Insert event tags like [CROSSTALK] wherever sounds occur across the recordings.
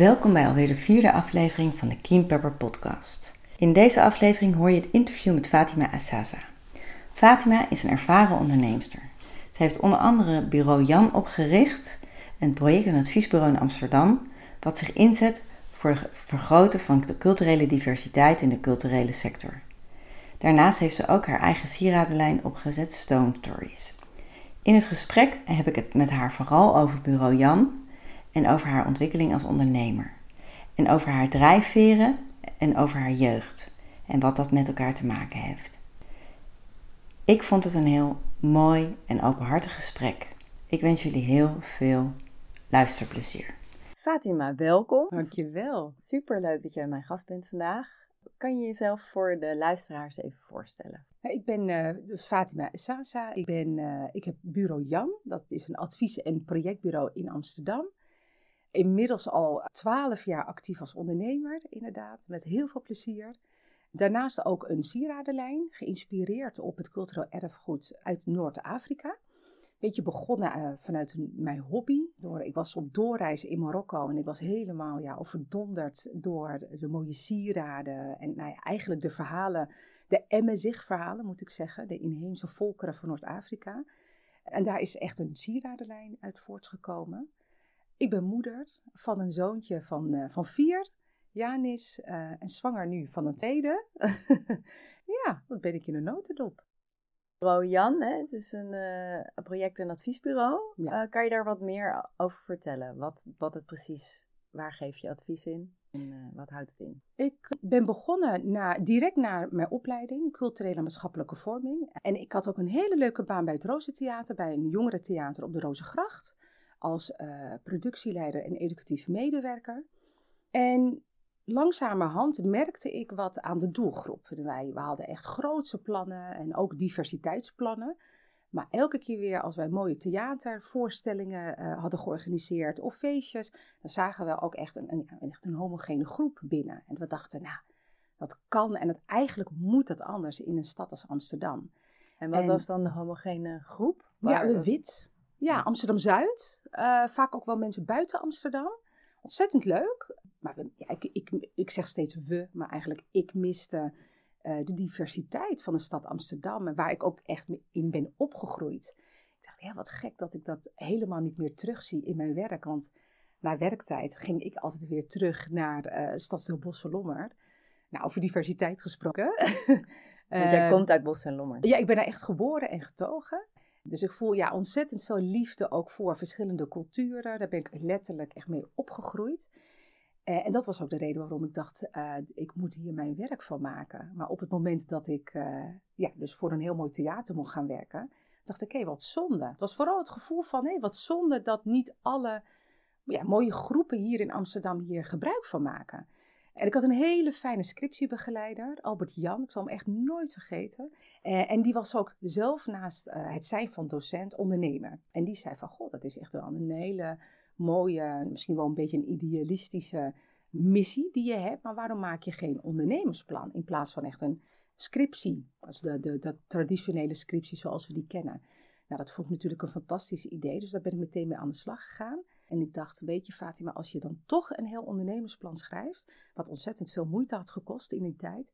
Welkom bij alweer de vierde aflevering van de Keen Pepper podcast. In deze aflevering hoor je het interview met Fatima Assaza. Fatima is een ervaren onderneemster. Zij heeft onder andere bureau Jan opgericht, een project- en adviesbureau in Amsterdam, wat zich inzet voor het vergroten van de culturele diversiteit in de culturele sector. Daarnaast heeft ze ook haar eigen sieradenlijn opgezet, Stone Stories. In het gesprek heb ik het met haar vooral over bureau Jan en over haar ontwikkeling als ondernemer. En over haar drijfveren en over haar jeugd en wat dat met elkaar te maken heeft. Ik vond het een heel mooi en openhartig gesprek. Ik wens jullie heel veel luisterplezier. Fatima, welkom. Dankjewel. Superleuk dat jij mijn gast bent vandaag. Kan je jezelf voor de luisteraars even voorstellen? Ik ben uh, dus Fatima Sasa. Ik, ben, uh, ik heb bureau Jan. Dat is een advies- en projectbureau in Amsterdam. Inmiddels al twaalf jaar actief als ondernemer, inderdaad, met heel veel plezier. Daarnaast ook een sieradenlijn, geïnspireerd op het cultureel erfgoed uit Noord-Afrika. Beetje begonnen uh, vanuit mijn hobby. Door, ik was op doorreis in Marokko en ik was helemaal ja, overdonderd door de mooie sieraden. En nou eigenlijk de verhalen, de Emmezig-verhalen moet ik zeggen, de inheemse volkeren van Noord-Afrika. En daar is echt een sieradenlijn uit voortgekomen. Ik ben moeder van een zoontje van, uh, van vier, Janis, uh, en zwanger nu van een tweede. [LAUGHS] ja, dat ben ik in een notendop. Bureau Jan, hè? het is een uh, project- en adviesbureau. Ja. kan je daar wat meer over vertellen? Wat, wat het precies, waar geef je advies in en wat houdt het in? Ik ben begonnen na, direct na mijn opleiding, culturele en maatschappelijke vorming. En ik had ook een hele leuke baan bij het Rozentheater, bij een jongerentheater op de Rozengracht als uh, productieleider en educatief medewerker. En langzamerhand merkte ik wat aan de doelgroep. Wij, we hadden echt grootse plannen en ook diversiteitsplannen. Maar elke keer weer als wij mooie theatervoorstellingen uh, hadden georganiseerd of feestjes, dan zagen we ook echt een, een, echt een homogene groep binnen. En we dachten, nou, dat kan en het, eigenlijk moet dat anders in een stad als Amsterdam. En wat en, was dan de homogene groep? Waar ja, wit. Ja, Amsterdam-Zuid. Uh, vaak ook wel mensen buiten Amsterdam. Ontzettend leuk. Maar we, ja, ik, ik, ik zeg steeds we, maar eigenlijk ik miste uh, de diversiteit van de stad Amsterdam. En waar ik ook echt in ben opgegroeid. Ik dacht, ja, wat gek dat ik dat helemaal niet meer terugzie in mijn werk. Want na werktijd ging ik altijd weer terug naar uh, Stadsdeel Bos en Lommer. Nou, over diversiteit gesproken. [LAUGHS] Want jij komt uit Bos en Lommer. Ja, ik ben daar echt geboren en getogen. Dus ik voel ja, ontzettend veel liefde ook voor verschillende culturen. Daar ben ik letterlijk echt mee opgegroeid. Uh, en dat was ook de reden waarom ik dacht, uh, ik moet hier mijn werk van maken. Maar op het moment dat ik uh, ja, dus voor een heel mooi theater mocht gaan werken, dacht ik, hé, hey, wat zonde. Het was vooral het gevoel van, hé, hey, wat zonde dat niet alle ja, mooie groepen hier in Amsterdam hier gebruik van maken. En ik had een hele fijne scriptiebegeleider, Albert Jan, ik zal hem echt nooit vergeten. Uh, en die was ook zelf naast uh, het zijn van docent ondernemer. En die zei van, god, dat is echt wel een hele mooie, misschien wel een beetje een idealistische missie die je hebt. Maar waarom maak je geen ondernemersplan in plaats van echt een scriptie? Dus de, de, de traditionele scriptie zoals we die kennen. Nou, dat vond ik natuurlijk een fantastisch idee, dus daar ben ik meteen mee aan de slag gegaan. En ik dacht, weet je Fatima, als je dan toch een heel ondernemersplan schrijft, wat ontzettend veel moeite had gekost in die tijd,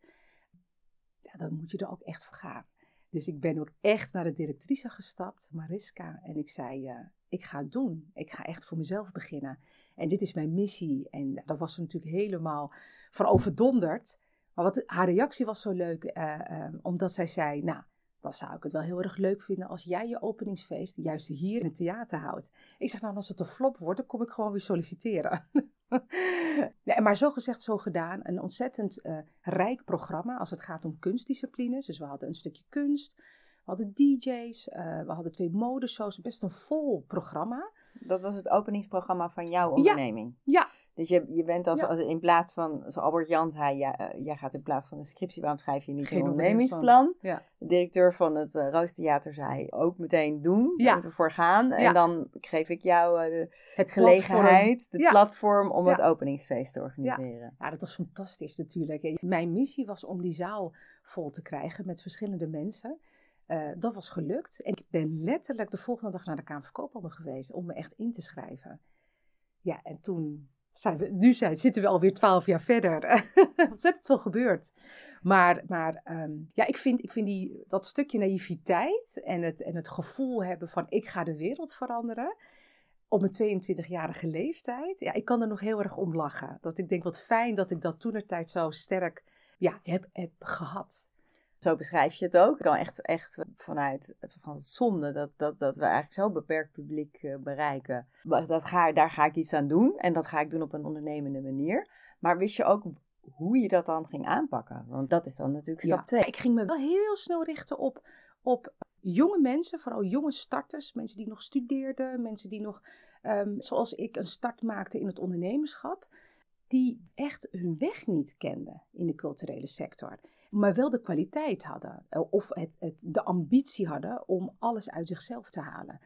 ja, dan moet je er ook echt voor gaan. Dus ik ben ook echt naar de directrice gestapt, Mariska, en ik zei, uh, ik ga het doen. Ik ga echt voor mezelf beginnen. En dit is mijn missie. En daar was ze natuurlijk helemaal van overdonderd. Maar wat, haar reactie was zo leuk, uh, uh, omdat zij zei, nou, dan zou ik het wel heel erg leuk vinden als jij je openingsfeest juist hier in het theater houdt. Ik zeg nou, als het een flop wordt, dan kom ik gewoon weer solliciteren. [LAUGHS] nee, maar zo gezegd, zo gedaan. Een ontzettend uh, rijk programma als het gaat om kunstdisciplines. Dus we hadden een stukje kunst, hadden DJ's, uh, we hadden twee modeshows, best een vol programma. Dat was het openingsprogramma van jouw onderneming? Ja. Dus je, je bent als, als in plaats van, zoals Albert Jan zei, ja, uh, jij gaat in plaats van een scriptie, waarom schrijf je niet Geen een ondernemingsplan? Ja. De directeur van het uh, Roostheater zei ook meteen doen, ja. ervoor gaan. En dan geef ik jou uh, de het gelegenheid, platform. de platform om het openingsfeest te organiseren. Ja. dat was fantastisch natuurlijk. Mijn missie was om die zaal vol te krijgen met verschillende mensen. Uh, dat was gelukt. En ik ben letterlijk de volgende dag naar de Kamer geweest om me echt in te schrijven. Ja, en toen zijn we, nu zijn, zitten we alweer twaalf jaar verder. [LAUGHS] Ontzettend veel gebeurd. Maar, maar um, ja, ik vind, ik vind die, dat stukje naïviteit en het, en het gevoel hebben van ik ga de wereld veranderen op mijn 22-jarige leeftijd. Ja, ik kan er nog heel erg om lachen. Dat ik denk, wat fijn dat ik dat toenertijd zo sterk ja, heb, heb gehad. Zo beschrijf je het ook. Ik kan echt, echt vanuit van het zonde dat, dat, dat we eigenlijk zo'n beperkt publiek uh, bereiken. Dat ga, daar ga ik iets aan doen en dat ga ik doen op een ondernemende manier. Maar wist je ook hoe je dat dan ging aanpakken? Want dat is dan natuurlijk stap 2. Ja, ik ging me wel heel snel richten op, op jonge mensen, vooral jonge starters. Mensen die nog studeerden, mensen die nog, um, zoals ik, een start maakten in het ondernemerschap. Die echt hun weg niet kenden in de culturele sector maar wel de kwaliteit hadden. Eh, of het, het, de ambitie hadden om alles uit zichzelf te halen.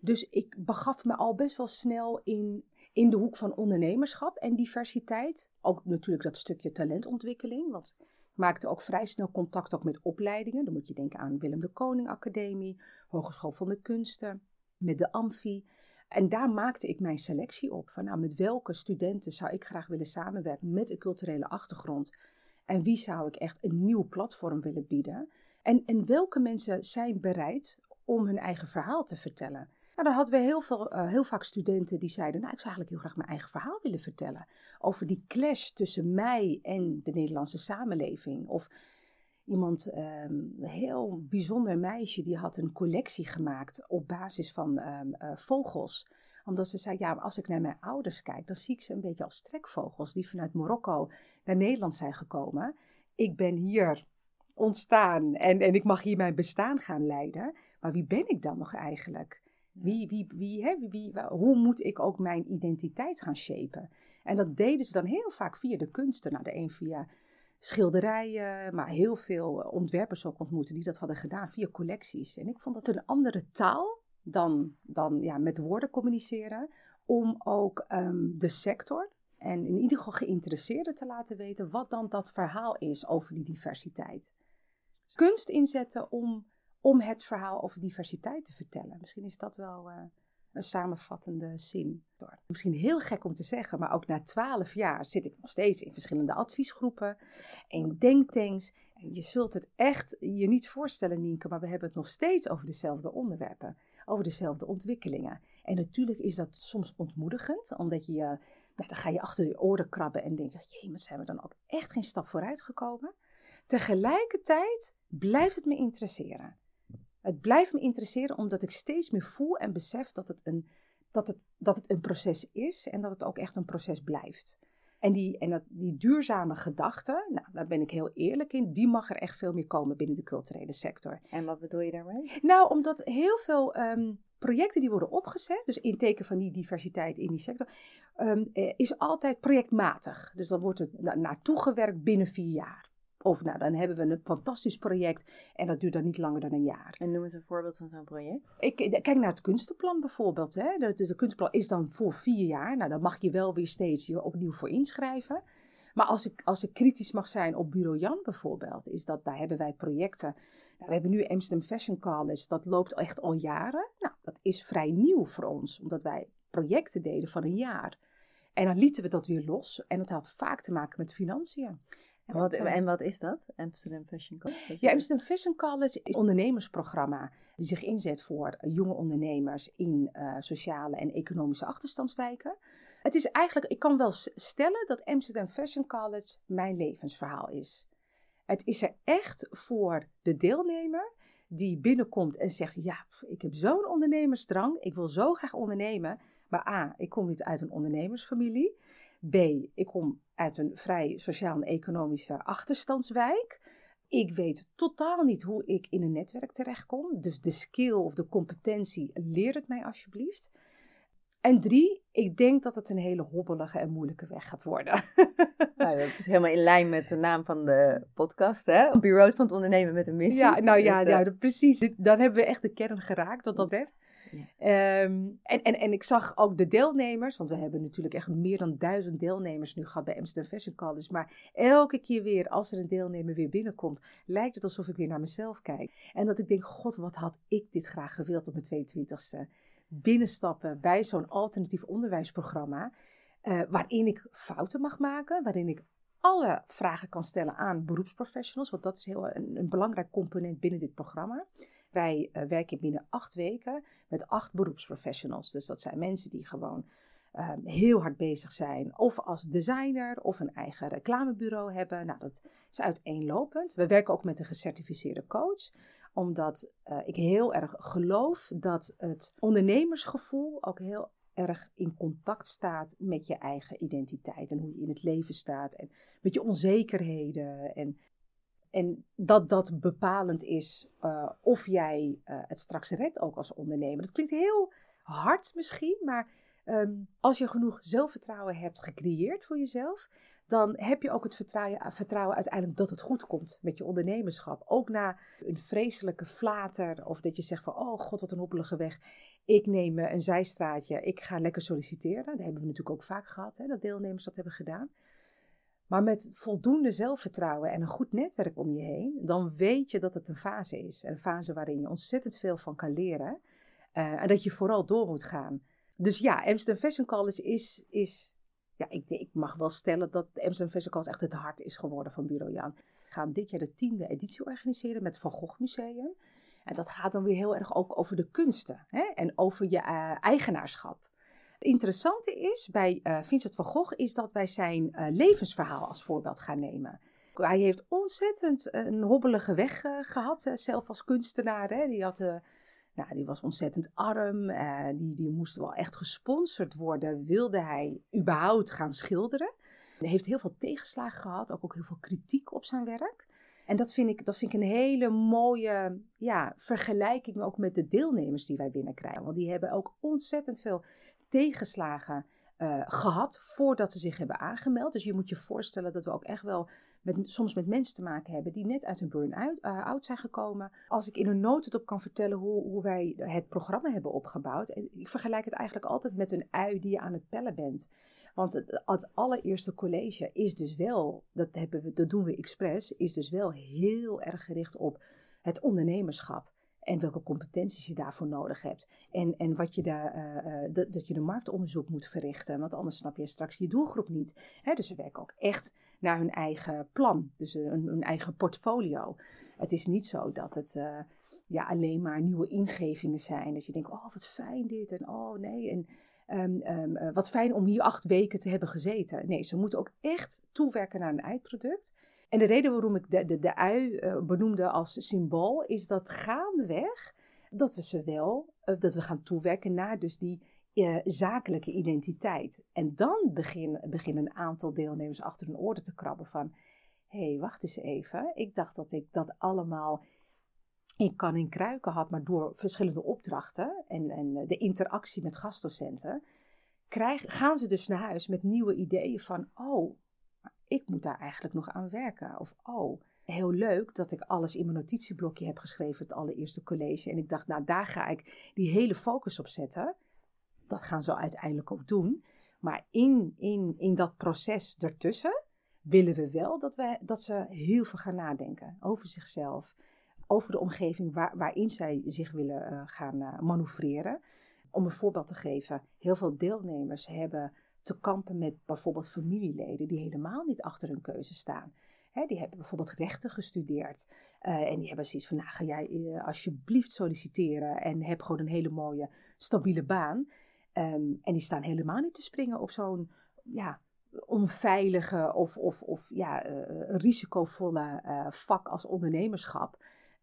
Dus ik begaf me al best wel snel in, in de hoek van ondernemerschap en diversiteit. Ook natuurlijk dat stukje talentontwikkeling. Want ik maakte ook vrij snel contact ook met opleidingen. Dan moet je denken aan Willem de Koning Academie, Hogeschool van de Kunsten, met de Amfi. En daar maakte ik mijn selectie op. Van nou, met welke studenten zou ik graag willen samenwerken met een culturele achtergrond en wie zou ik echt een nieuw platform willen bieden? En, en welke mensen zijn bereid om hun eigen verhaal te vertellen? Nou, dan hadden we heel, veel, uh, heel vaak studenten die zeiden: Nou, ik zou eigenlijk heel graag mijn eigen verhaal willen vertellen. Over die clash tussen mij en de Nederlandse samenleving. Of iemand, um, een heel bijzonder meisje, die had een collectie gemaakt op basis van um, uh, vogels omdat ze zei, ja, als ik naar mijn ouders kijk, dan zie ik ze een beetje als trekvogels die vanuit Marokko naar Nederland zijn gekomen. Ik ben hier ontstaan en, en ik mag hier mijn bestaan gaan leiden. Maar wie ben ik dan nog eigenlijk? Wie, wie, wie, hè, wie, hoe moet ik ook mijn identiteit gaan shapen? En dat deden ze dan heel vaak via de kunsten. Nou, de een via schilderijen, maar heel veel ontwerpers ook ontmoeten die dat hadden gedaan via collecties. En ik vond dat een andere taal dan, dan ja, met woorden communiceren. Om ook ehm, de sector en in ieder geval geïnteresseerden te laten weten wat dan dat verhaal is over die diversiteit. Kunst inzetten om, om het verhaal over diversiteit te vertellen. Misschien is dat wel uh, een samenvattende zin. Misschien heel gek om te zeggen, maar ook na twaalf jaar zit ik nog steeds in verschillende adviesgroepen en denktanks. En je zult het echt je niet voorstellen, Nienke, maar we hebben het nog steeds over dezelfde onderwerpen over dezelfde ontwikkelingen. En natuurlijk is dat soms ontmoedigend, omdat je, nou, dan ga je achter je oren krabben en denk je, jee, maar zijn we dan ook echt geen stap vooruit gekomen? Tegelijkertijd blijft het me interesseren. Het blijft me interesseren omdat ik steeds meer voel en besef dat het een, dat het, dat het een proces is en dat het ook echt een proces blijft. En die, en dat, die duurzame gedachte, nou, daar ben ik heel eerlijk in, die mag er echt veel meer komen binnen de culturele sector. En wat bedoel je daarmee? Nou, omdat heel veel ehm, projecten die worden opgezet, dus in teken van die diversiteit in die sector, um, is altijd projectmatig. Dus dan wordt het na naartoe gewerkt binnen vier jaar. Of nou, dan hebben we een fantastisch project en dat duurt dan niet langer dan een jaar. En noem eens een voorbeeld van zo'n project. Ik, eh, kijk naar het kunstenplan bijvoorbeeld. Hè. Dus de kunstenplan is dan voor vier jaar. Nou, dan mag je wel weer steeds je opnieuw voor inschrijven. Maar als ik, als ik kritisch mag zijn op Bureau Jan bijvoorbeeld, is dat daar hebben wij projecten. Nou, we hebben nu Amsterdam Fashion College, dat loopt echt al jaren. Nou, dat is vrij nieuw voor ons, omdat wij projecten deden van een jaar. En dan lieten we dat weer los. En dat had vaak te maken met financiën. En wat, en wat is dat, Amsterdam Fashion College? Ja, Amsterdam Fashion College is een ondernemersprogramma die zich inzet voor jonge ondernemers in uh, sociale en economische achterstandswijken. Het is eigenlijk, ik kan wel stellen dat Amsterdam Fashion College mijn levensverhaal is. Het is er echt voor de deelnemer die binnenkomt en zegt: Ja, ik heb zo'n ondernemersdrang, ik wil zo graag ondernemen. Maar A, ik kom niet uit een ondernemersfamilie. B, ik kom uit een vrij sociaal en economische achterstandswijk. Ik weet totaal niet hoe ik in een netwerk terechtkom. Dus de skill of de competentie, leer het mij alsjeblieft. En drie, ik denk dat het een hele hobbelige en moeilijke weg gaat worden. [LAUGHS] Nou, dat is helemaal in lijn met de naam van de podcast, hè? Bureau van het ondernemen met een missie. Ja, nou ja, Dus, eh, ja precies. Dan hebben we echt de kern geraakt wat dat betreft. Ehm, en, en, en ik zag ook de deelnemers, want we hebben natuurlijk echt meer dan duizend deelnemers nu gehad bij Amsterdam Fashion College. Maar elke keer weer, als er een deelnemer weer binnenkomt, lijkt het alsof ik weer naar mezelf kijk. En dat ik denk, god, wat had ik dit graag gewild op mijn 22e. Binnenstappen bij zo'n alternatief onderwijsprogramma, eh, waarin ik fouten mag maken, waarin ik alle vragen kan stellen aan beroepsprofessionals, want dat is heel een, een belangrijk component binnen dit programma. Wij eh, werken binnen acht weken met acht beroepsprofessionals. Dus dat zijn mensen die gewoon ehm, heel hard bezig zijn. Of als designer of een eigen reclamebureau hebben. Nou, dat is uiteenlopend. We werken ook met een gecertificeerde coach. Omdat eh, ik heel erg geloof dat het ondernemersgevoel ook heel erg in contact staat met je eigen identiteit. En hoe je in het leven staat. En met je onzekerheden. En en dat dat bepalend is uh, of jij uh, het straks redt ook als ondernemer. Dat klinkt heel hard misschien, maar um, als je genoeg zelfvertrouwen hebt gecreëerd voor jezelf, dan heb je ook het vertrouwen, uiteindelijk dat het goed komt met je ondernemerschap. Ook na een vreselijke flater of dat je zegt van, oh god wat een hoppelige weg. Ik neem een zijstraatje, ik ga lekker solliciteren. Dat hebben we natuurlijk ook vaak gehad, hè, dat deelnemers dat hebben gedaan. Maar met voldoende zelfvertrouwen en een goed netwerk om je heen, dan weet je dat het een fase is. Een fase waarin je ontzettend veel van kan leren. Uh, en dat je vooral door moet gaan. Dus ja, Amsterdam Fashion College is, is ja, ik, ik mag wel stellen dat Amsterdam Fashion College echt het hart is geworden van Bureau Jan. We gaan dit jaar de tiende editie organiseren met Van Gogh Museum. En dat gaat dan weer heel erg ook over de kunsten hè? en over je uh, eigenaarschap. Het interessante is bij uh, Vincent van Gogh is dat wij zijn uh, levensverhaal als voorbeeld gaan nemen. Hij heeft ontzettend een hobbelige weg gehad, zelf als kunstenaar. Hè. Die, had, nou, die was ontzettend arm, die, die moest wel echt gesponsord worden, wilde hij überhaupt gaan schilderen. Hij heeft heel veel tegenslagen gehad, ook, ook heel veel kritiek op zijn werk. En dat vind ik, dat vind ik een hele mooie ja, vergelijking ook met de deelnemers die wij binnenkrijgen. Want die hebben ook ontzettend veel tegenslagen uh, gehad voordat ze zich hebben aangemeld. Dus je moet je voorstellen dat we ook echt wel met, soms met mensen te maken hebben die net uit een burn-out out zijn gekomen. Als ik in een notendop kan vertellen hoe, hoe wij het programma hebben opgebouwd. Ik vergelijk het eigenlijk altijd met een ui die je aan het pellen bent. Want het, het allereerste college is dus wel, dat, hebben we, dat doen we expres, is dus wel heel erg gericht op het ondernemerschap en welke competenties je daarvoor nodig hebt. En, en wat je daar, uh, uh, dat, dat je de marktonderzoek moet verrichten, want anders snap je straks je doelgroep niet. Hè, dus ze werken ook echt naar hun eigen plan, dus hun, eigen portfolio. Het is niet zo dat het uh, ja, alleen maar nieuwe ingevingen zijn. Dat je denkt, oh wat fijn dit en oh nee. En um, um, wat fijn om hier acht weken te hebben gezeten. Nee, ze moeten ook echt toewerken naar een eindproduct. En de reden waarom ik de, de, de ui uh, benoemde als symbool, is dat gaandeweg dat we ze wel, uh, dat we gaan toewerken naar dus die uh, zakelijke identiteit. En dan beginnen begin een aantal deelnemers achter hun oren te krabben van, hé, hey, wacht eens even, ik dacht dat ik dat allemaal in kan in kruiken had, maar door verschillende opdrachten en, en de interactie met gastdocenten, krijg, gaan ze dus naar huis met nieuwe ideeën van, oh, ik moet daar eigenlijk nog aan werken. Of oh, heel leuk dat ik alles in mijn notitieblokje heb geschreven, het allereerste college. En ik dacht, nou daar ga ik die hele focus op zetten. Dat gaan ze uiteindelijk ook doen. Maar in, in, in dat proces ertussen willen we wel dat, we, dat ze heel veel gaan nadenken over zichzelf. Over de omgeving waar, waarin zij zich willen uh, gaan uh, manoeuvreren. Om een voorbeeld te geven, heel veel deelnemers hebben te kampen met bijvoorbeeld familieleden die helemaal niet achter hun keuze staan. Die hebben bijvoorbeeld rechten gestudeerd. Uh, en die hebben zoiets van, nou ga jij uh, alsjeblieft solliciteren en heb gewoon een hele mooie, stabiele baan. Um, en die staan helemaal niet te springen op zo'n ja, onveilige of, of, of ja, uh, risicovolle vak als ondernemerschap.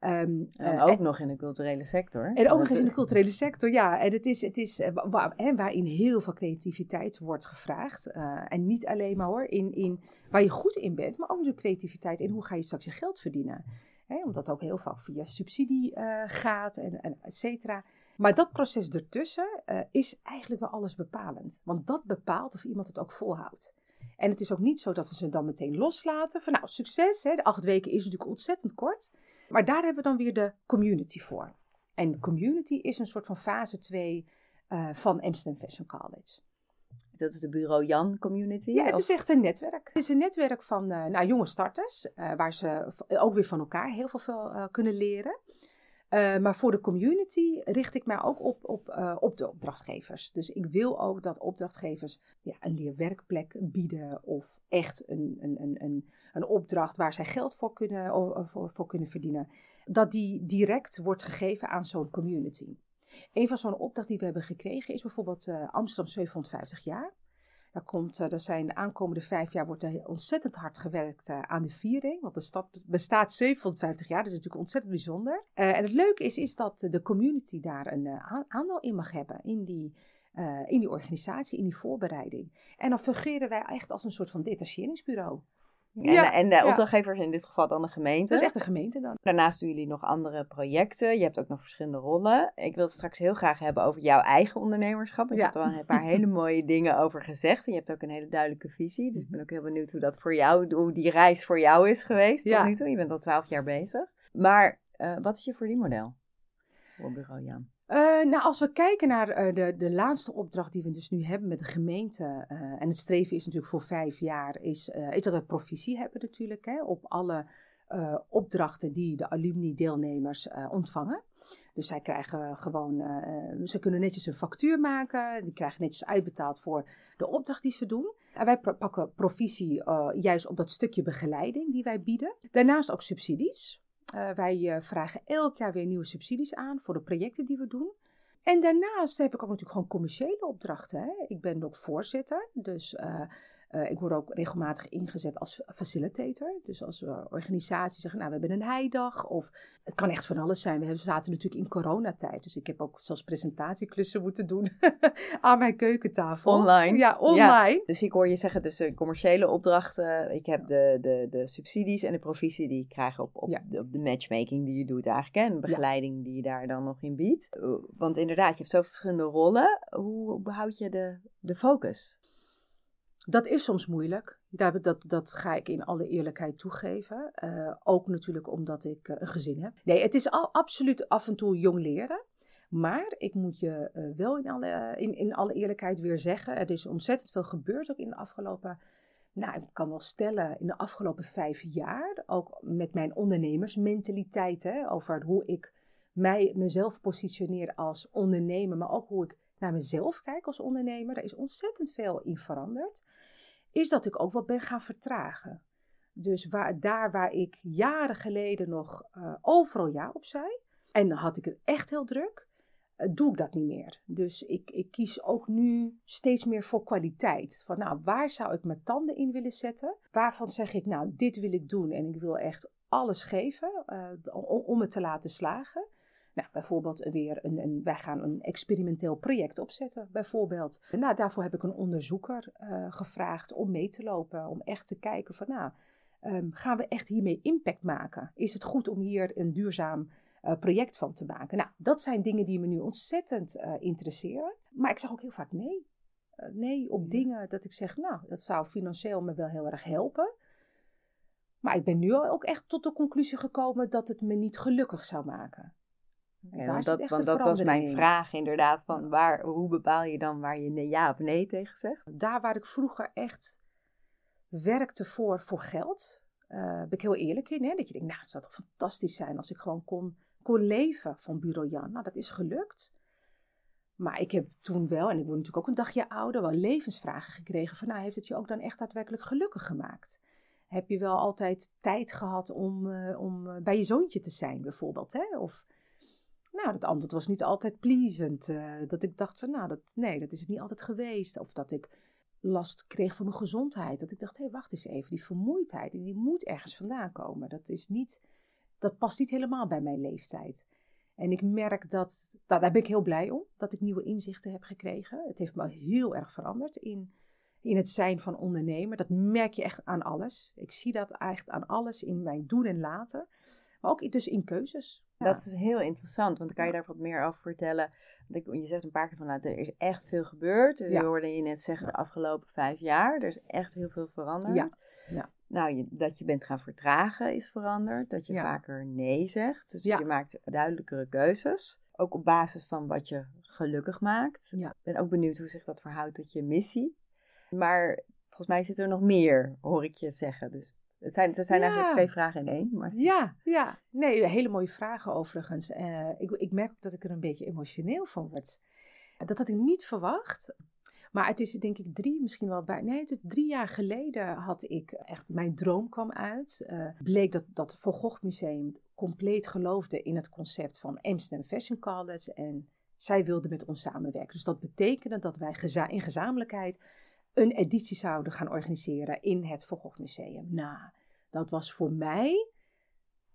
Um, en ook nog in de culturele sector. En ook nog eens in de [LAUGHS] culturele sector, ja. En het is, het is waar, waarin heel veel creativiteit wordt gevraagd. en niet alleen maar hoor, in, in waar je goed in bent, maar ook natuurlijk creativiteit in hoe ga je straks je geld verdienen. Hè, omdat ook heel vaak via subsidie gaat en, en et cetera. Maar dat proces ertussen uh, is eigenlijk wel alles bepalend. Want dat bepaalt of iemand het ook volhoudt. En het is ook niet zo dat we ze dan meteen loslaten. Van nou, succes. Hè, de acht weken is natuurlijk ontzettend kort. Maar daar hebben we dan weer de community voor. En de community is een soort van fase 2 uh, eh, van Amsterdam Fashion College. Dat is de Bureau Jan Community? Ja, het is echt een netwerk. Het is een netwerk van uh, nou, jonge starters, uh, waar ze ook weer van elkaar heel veel kunnen leren. Uh, maar voor de community richt ik mij ook op, op, uh, op de opdrachtgevers. Dus ik wil ook dat opdrachtgevers ja, een leerwerkplek bieden of echt een, een, een, een, een opdracht waar zij geld voor kunnen, voor, voor kunnen verdienen. Dat die direct wordt gegeven aan zo'n community. Een van zo'n opdracht die we hebben gekregen is bijvoorbeeld Amsterdam 750 jaar. Daar, komt, er zijn de aankomende vijf jaar wordt er ontzettend hard gewerkt uh, aan de viering. Want de stad bestaat 750 jaar, dat is natuurlijk ontzettend bijzonder. Uh, en het leuke is, is dat de community daar een aandeel in mag hebben. In die, in die organisatie, in die voorbereiding. En dan fungeren wij echt als een soort van detacheringsbureau. En, ja, en de opdrachtgevers in dit geval dan de gemeente. Dat is echt de gemeente dan. Daarnaast doen jullie nog andere projecten. Je hebt ook nog verschillende rollen. Ik wil het straks heel graag hebben over jouw eigen ondernemerschap. Je hebt al een paar hele [LAUGHS] mooie dingen over gezegd. En je hebt ook een hele duidelijke visie. Dus ik ben ook heel benieuwd hoe dat voor jou, hoe die reis voor jou is geweest tot nu toe. Je bent al twaalf jaar bezig. Maar uh, wat is je verdienmodel voor bureau Jan? Uh, nou, als we kijken naar uh, de, de laatste opdracht die we dus nu hebben met de gemeente, uh, en het streven is natuurlijk voor vijf jaar, is, is dat we provisie hebben natuurlijk hè, op alle opdrachten die de alumni-deelnemers ontvangen. Dus zij krijgen gewoon, ze kunnen netjes een factuur maken, die krijgen netjes uitbetaald voor de opdracht die ze doen. En wij pakken provisie juist op dat stukje begeleiding die wij bieden. Daarnaast ook subsidies. Uh, wij uh, vragen elk jaar weer nieuwe subsidies aan voor de projecten die we doen. En daarnaast heb ik ook natuurlijk gewoon commerciële opdrachten. Hè. Ik ben ook voorzitter, dus uh, uh, ik word ook regelmatig ingezet als facilitator. Dus als we organisaties zeggen, nou we hebben een heidag. Of het kan echt van alles zijn. We zaten natuurlijk in coronatijd. Dus ik heb ook zelfs presentatieklussen moeten doen [LAUGHS] aan mijn keukentafel. Online? Ja, online. Dus ik hoor je zeggen, dus de commerciële opdrachten. Ik heb de, de, de subsidies en de provisie die ik krijg op, op, de, op de matchmaking die je doet eigenlijk. En de begeleiding die je daar dan nog in biedt. Want inderdaad, je hebt zo verschillende rollen. Hoe behoud je de, de focus? Dat is soms moeilijk. Dat, dat, dat ga ik in alle eerlijkheid toegeven. Uh, ook natuurlijk omdat ik uh, een gezin heb. Nee, het is al, absoluut af en toe jong leren. Maar ik moet je uh, wel in alle, in, in alle eerlijkheid weer zeggen: er is ontzettend veel gebeurd ook in de afgelopen. Nou, ik kan wel stellen, in de afgelopen vijf jaar. Ook met mijn ondernemersmentaliteit. Hè, over hoe ik mij, mezelf positioneer als ondernemer. Maar ook hoe ik naar mezelf kijk als ondernemer, daar is ontzettend veel in veranderd, is dat ik ook wat ben gaan vertragen. Dus waar, daar waar ik jaren geleden nog uh, overal ja op zei, en dan had ik het echt heel druk, uh, doe ik dat niet meer. Dus ik, ik kies ook nu steeds meer voor kwaliteit. Van nou, waar zou ik mijn tanden in willen zetten? Waarvan zeg ik, nou, dit wil ik doen en ik wil echt alles geven uh, om, om het te laten slagen. Nou, bijvoorbeeld weer een, een, wij gaan een experimenteel project opzetten, bijvoorbeeld. Nou, daarvoor heb ik een onderzoeker uh, gevraagd om mee te lopen, om echt te kijken van, nou, um, gaan we echt hiermee impact maken? Is het goed om hier een duurzaam uh, project van te maken? Nou, dat zijn dingen die me nu ontzettend uh, interesseren. Maar ik zeg ook heel vaak nee. nee op dingen dat ik zeg, nou, dat zou financieel me wel heel erg helpen. Maar ik ben nu ook echt tot de conclusie gekomen dat het me niet gelukkig zou maken. Ja, want dat, want dat was mijn vraag inderdaad, van waar, hoe bepaal je dan waar je nee, ja of nee tegen zegt? Daar waar ik vroeger echt werkte voor, voor geld, uh, ben ik heel eerlijk in. Hè? Dat je denkt, nou het zou toch fantastisch zijn als ik gewoon kon, kon leven van Bureau Jan. Nou, dat is gelukt. Maar ik heb toen wel, en ik word natuurlijk ook een dagje ouder, wel levensvragen gekregen van, nou heeft het je ook dan echt daadwerkelijk gelukkig gemaakt? Heb je wel altijd tijd gehad om, uh, om uh, bij je zoontje te zijn bijvoorbeeld? Hè? Of nou, dat antwoord was niet altijd pleasant. Uh, dat ik dacht van, nou, dat, nee, dat is het niet altijd geweest. Of dat ik last kreeg van mijn gezondheid. Dat ik dacht, hé, hey, wacht eens even. Die vermoeidheid, die moet ergens vandaan komen. Dat is niet dat past niet helemaal bij mijn leeftijd. En ik merk dat, nou, daar ben ik heel blij om, dat ik nieuwe inzichten heb gekregen. Het heeft me heel erg veranderd in, in het zijn van ondernemer. Dat merk je echt aan alles. Ik zie dat echt aan alles in mijn doen en laten. Maar ook dus in keuzes. Dat is heel interessant, want kan je daar wat meer over vertellen? Je zegt een paar keer van, nou, er is echt veel gebeurd. Dus ja. hoorde je net zeggen, de afgelopen vijf jaar. Er is echt heel veel veranderd. Ja. ja. Nou, je, dat je bent gaan vertragen is veranderd. Dat je vaker nee zegt. Dus je maakt duidelijkere keuzes. Ook op basis van wat je gelukkig maakt. Ik ben ook benieuwd hoe zich dat verhoudt tot je missie. Maar volgens mij zit er nog meer, hoor ik je zeggen. Dus het zijn, het zijn eigenlijk twee vragen in één. Maar... Ja, ja. Nee, hele mooie vragen overigens. Uh, ik, ik merk ook dat ik er een beetje emotioneel van word. Dat had ik niet verwacht. Maar het is denk ik drie, misschien wel bij. Nee, het is drie jaar geleden had ik echt. Mijn droom kwam uit. Uh, bleek dat dat Van Gogh Museum compleet geloofde in het concept van Amsterdam Fashion College. En zij wilden met ons samenwerken. Dus dat betekende dat wij in gezamenlijkheid een editie zouden gaan organiseren in het Van Gogh Museum. Nou, dat was voor mij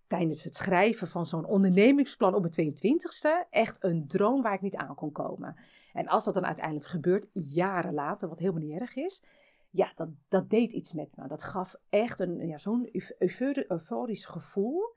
tijdens het schrijven van zo'n ondernemingsplan op mijn 22e echt een droom waar ik niet aan kon komen. En als dat dan uiteindelijk gebeurt, jaren later, wat helemaal niet erg is, ja, dat, dat deed iets met me. Dat gaf echt een, ja, zo'n euforisch gevoel,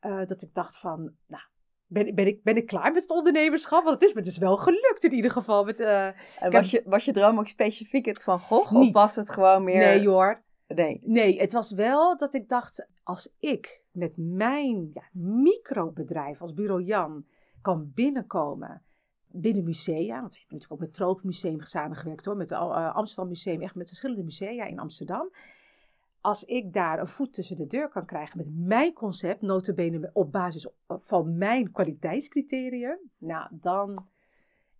uh, dat ik dacht van, nou, ben, ben, ik, ben ik klaar met het ondernemerschap? Want het is me dus wel gelukt in ieder geval. Met, uh, was, je, was je droom ook specifiek het van Gogh? Niet. Of was het gewoon meer... Nee hoor. Nee. nee, het was wel dat ik dacht, als ik met mijn ja, microbedrijf als Bureau Jan kan binnenkomen binnen musea, want we hebben natuurlijk ook met het Tropenmuseum samengewerkt hoor, met het uh, Amsterdam Museum, echt met verschillende musea in Amsterdam. Als ik daar een voet tussen de deur kan krijgen met mijn concept, notabene op basis van mijn kwaliteitscriterium, nou dan,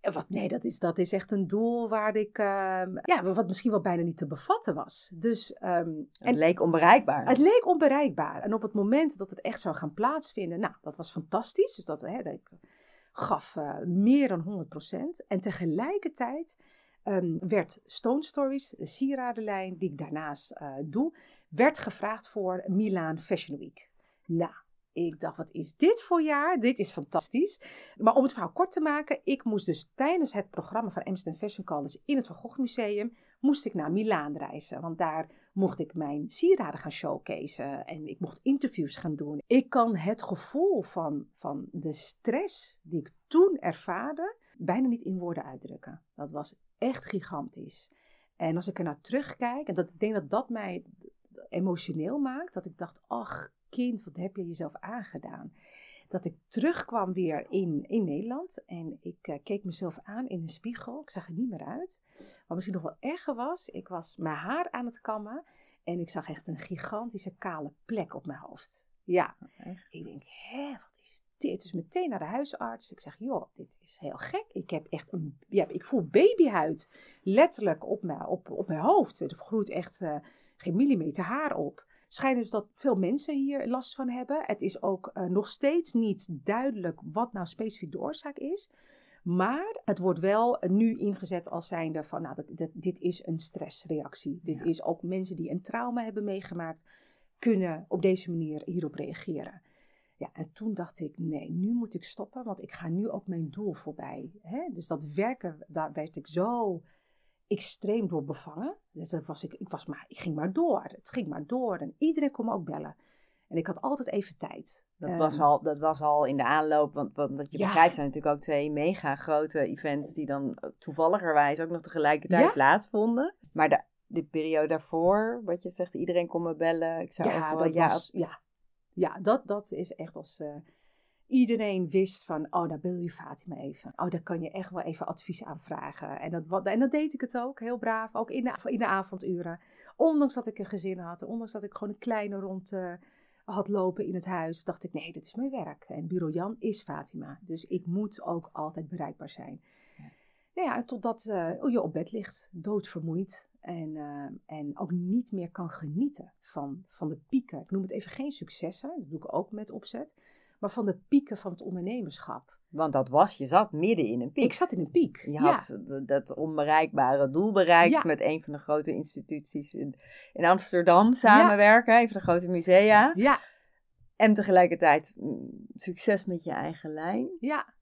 wat, nee, dat is, dat is echt een doel waar ik, uh, ja, wat misschien wel bijna niet te bevatten was. Dus, um, het en, leek onbereikbaar. Het leek onbereikbaar. En op het moment dat het echt zou gaan plaatsvinden, nou, dat was fantastisch. Dus dat, hè, dat ik gaf uh, meer dan 100%. En tegelijkertijd um, werd Stone Stories, de sieradenlijn die ik daarnaast uh, doe, werd gevraagd voor Milaan Fashion Week. Nou, ik dacht, wat is dit voor jaar? Dit is fantastisch. Maar om het verhaal kort te maken, ik moest dus tijdens het programma van Amsterdam Fashion College in het Van Gogh Museum, moest ik naar Milaan reizen. Want daar mocht ik mijn sieraden gaan showcaseen en ik mocht interviews gaan doen. Ik kan het gevoel van, van de stress die ik toen ervaarde, bijna niet in woorden uitdrukken. Dat was echt gigantisch. En als ik er naar terugkijk, en dat, ik denk dat dat mij emotioneel maakt, dat ik dacht, ach kind, wat heb je jezelf aangedaan? Dat ik terugkwam weer in, in Nederland en ik uh, keek mezelf aan in een spiegel. Ik zag er niet meer uit. Wat misschien nog wel erger was, ik was mijn haar aan het kammen en ik zag echt een gigantische kale plek op mijn hoofd. Ja, ik denk, hè, wat is dit? Dus meteen naar de huisarts. Ik zeg, joh, dit is heel gek. Ik heb echt een, ja, ik voel babyhuid letterlijk op mijn, op, op mijn hoofd. Er groeit echt uh, geen millimeter haar op schijnt dus dat veel mensen hier last van hebben. Het is ook uh, nog steeds niet duidelijk wat nou specifiek de oorzaak is. Maar het wordt wel nu ingezet als zijnde van, nou, dat, dit is een stressreactie. Dit is ook mensen die een trauma hebben meegemaakt, kunnen op deze manier hierop reageren. Ja, en toen dacht ik, nee, nu moet ik stoppen, want ik ga nu ook mijn doel voorbij. Hè? Dus dat werken, daar werd ik zo extreem door bevangen. Dus dat was ik, ik, was maar, ik ging maar door. Het ging maar door. En iedereen kon me ook bellen. En ik had altijd even tijd. Dat, was, ehm, al, dat was al in de aanloop, want, want wat je beschrijft zijn natuurlijk ook twee mega grote events die dan toevalligerwijs ook nog tegelijkertijd plaatsvonden. Maar de, de periode daarvoor, wat je zegt, iedereen kon me bellen. Ik zou ja, dat ja, was, ja, ja, dat, dat is echt als... Uh, iedereen wist van, oh, daar wil je Fatima even. Oh, daar kan je echt wel even advies aan vragen. En dat, en dat deed ik het ook, heel braaf, ook in de, in de avonduren. Ondanks dat ik een gezin had, ondanks dat ik gewoon een kleine rond uh, had lopen in het huis, dacht ik, nee, dit is mijn werk. En bureau Jan is Fatima, dus ik moet ook altijd bereikbaar zijn. Ja. Nou ja, totdat uh, je op bed ligt, doodvermoeid. En, uh, en ook niet meer kan genieten van, van de pieken. Ik noem het even geen successen, dat doe ik ook met opzet maar van de pieken van het ondernemerschap. Want dat was, je zat midden in een piek. Ik zat in een piek. Je had dat onbereikbare doel bereikt met een van de grote instituties in, in Amsterdam samenwerken, ja. een van de grote musea. Ja. En tegelijkertijd mm, succes met je eigen lijn. Ja,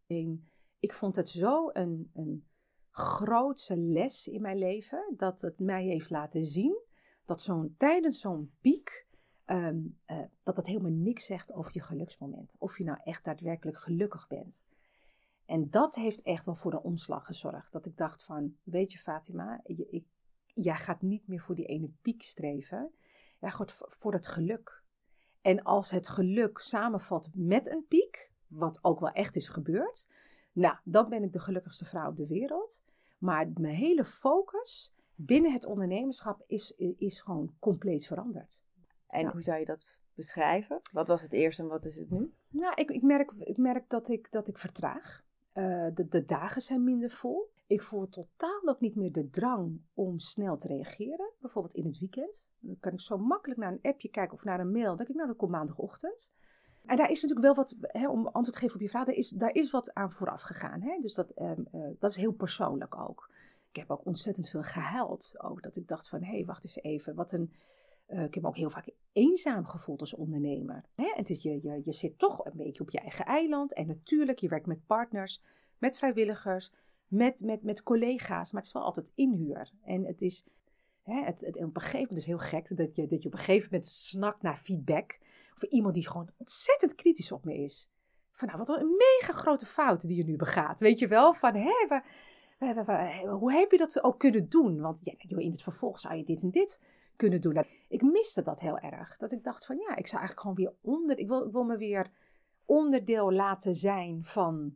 ik vond het zo een, een grootse les in mijn leven. Dat het mij heeft laten zien dat zo'n, tijdens zo'n piek. Ehm, eh, dat dat helemaal niks zegt over je geluksmoment. Of je nou echt daadwerkelijk gelukkig bent. En dat heeft echt wel voor een omslag gezorgd. Dat ik dacht van, weet je Fatima, je, ik, jij gaat niet meer voor die ene piek streven. Jij gaat voor het geluk. En als het geluk samenvalt met een piek, wat ook wel echt is gebeurd, nou, dan ben ik de gelukkigste vrouw op de wereld. Maar mijn hele focus binnen het ondernemerschap is, is gewoon compleet veranderd. En hoe zou je dat beschrijven? Wat was het eerst en wat is het nu? Nou, ik, ik, merk, ik merk dat ik, dat ik vertraag. Uh, de, de dagen zijn minder vol. Ik voel totaal ook niet meer de drang om snel te reageren. Bijvoorbeeld in het weekend. Dan kan ik zo makkelijk naar een appje kijken of naar een mail. Dan denk ik, nou, dat komt maandagochtend. En daar is natuurlijk wel wat, hè, om antwoord te geven op je vraag, daar is, daar is wat aan vooraf gegaan. Hè? Dus dat, um, uh, dat is heel persoonlijk ook. Ik heb ook ontzettend veel gehuild. Ook dat ik dacht van, hé, hey, wacht eens even, wat een... Uh, ik heb me ook heel vaak eenzaam gevoeld als ondernemer. Hè? Het is, je, je, je zit toch een beetje op je eigen eiland. En natuurlijk, je werkt met partners, met vrijwilligers, met, met, met collega's. Maar het is wel altijd inhuur. En het is, hè, het, het, op een gegeven moment is heel gek dat je, dat je op een gegeven moment snakt naar feedback. Of iemand die gewoon ontzettend kritisch op me is. Van nou, wat een mega grote fout die je nu begaat. Weet je wel, van hé, we, hoe heb je dat ook kunnen doen? Want ja, in het vervolg zou je dit en dit kunnen doen. Ik miste dat heel erg. Dat ik dacht van ja, ik zou eigenlijk gewoon weer onder. Ik wil, ik wil me weer onderdeel laten zijn van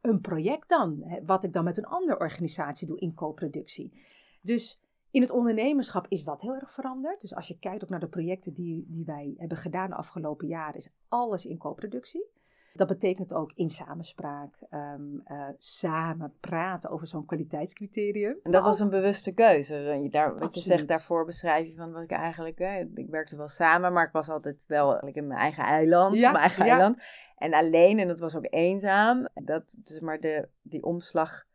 een project dan. Wat ik dan met een andere organisatie doe in co-productie. Dus in het ondernemerschap is dat heel erg veranderd. Dus als je kijkt ook naar de projecten die, die wij hebben gedaan de afgelopen jaren, is alles in co-productie. Dat betekent ook in samenspraak, um, uh, samen praten over zo'n kwaliteitscriterium. En dat was een bewuste keuze. Daar, wat je zegt daarvoor beschrijf je van wat ik eigenlijk. Hè, ik werkte wel samen, maar ik was altijd wel in mijn eigen eiland. Ja, mijn eigen eiland. En alleen, en dat was ook eenzaam. Dat, dus maar de, die omslag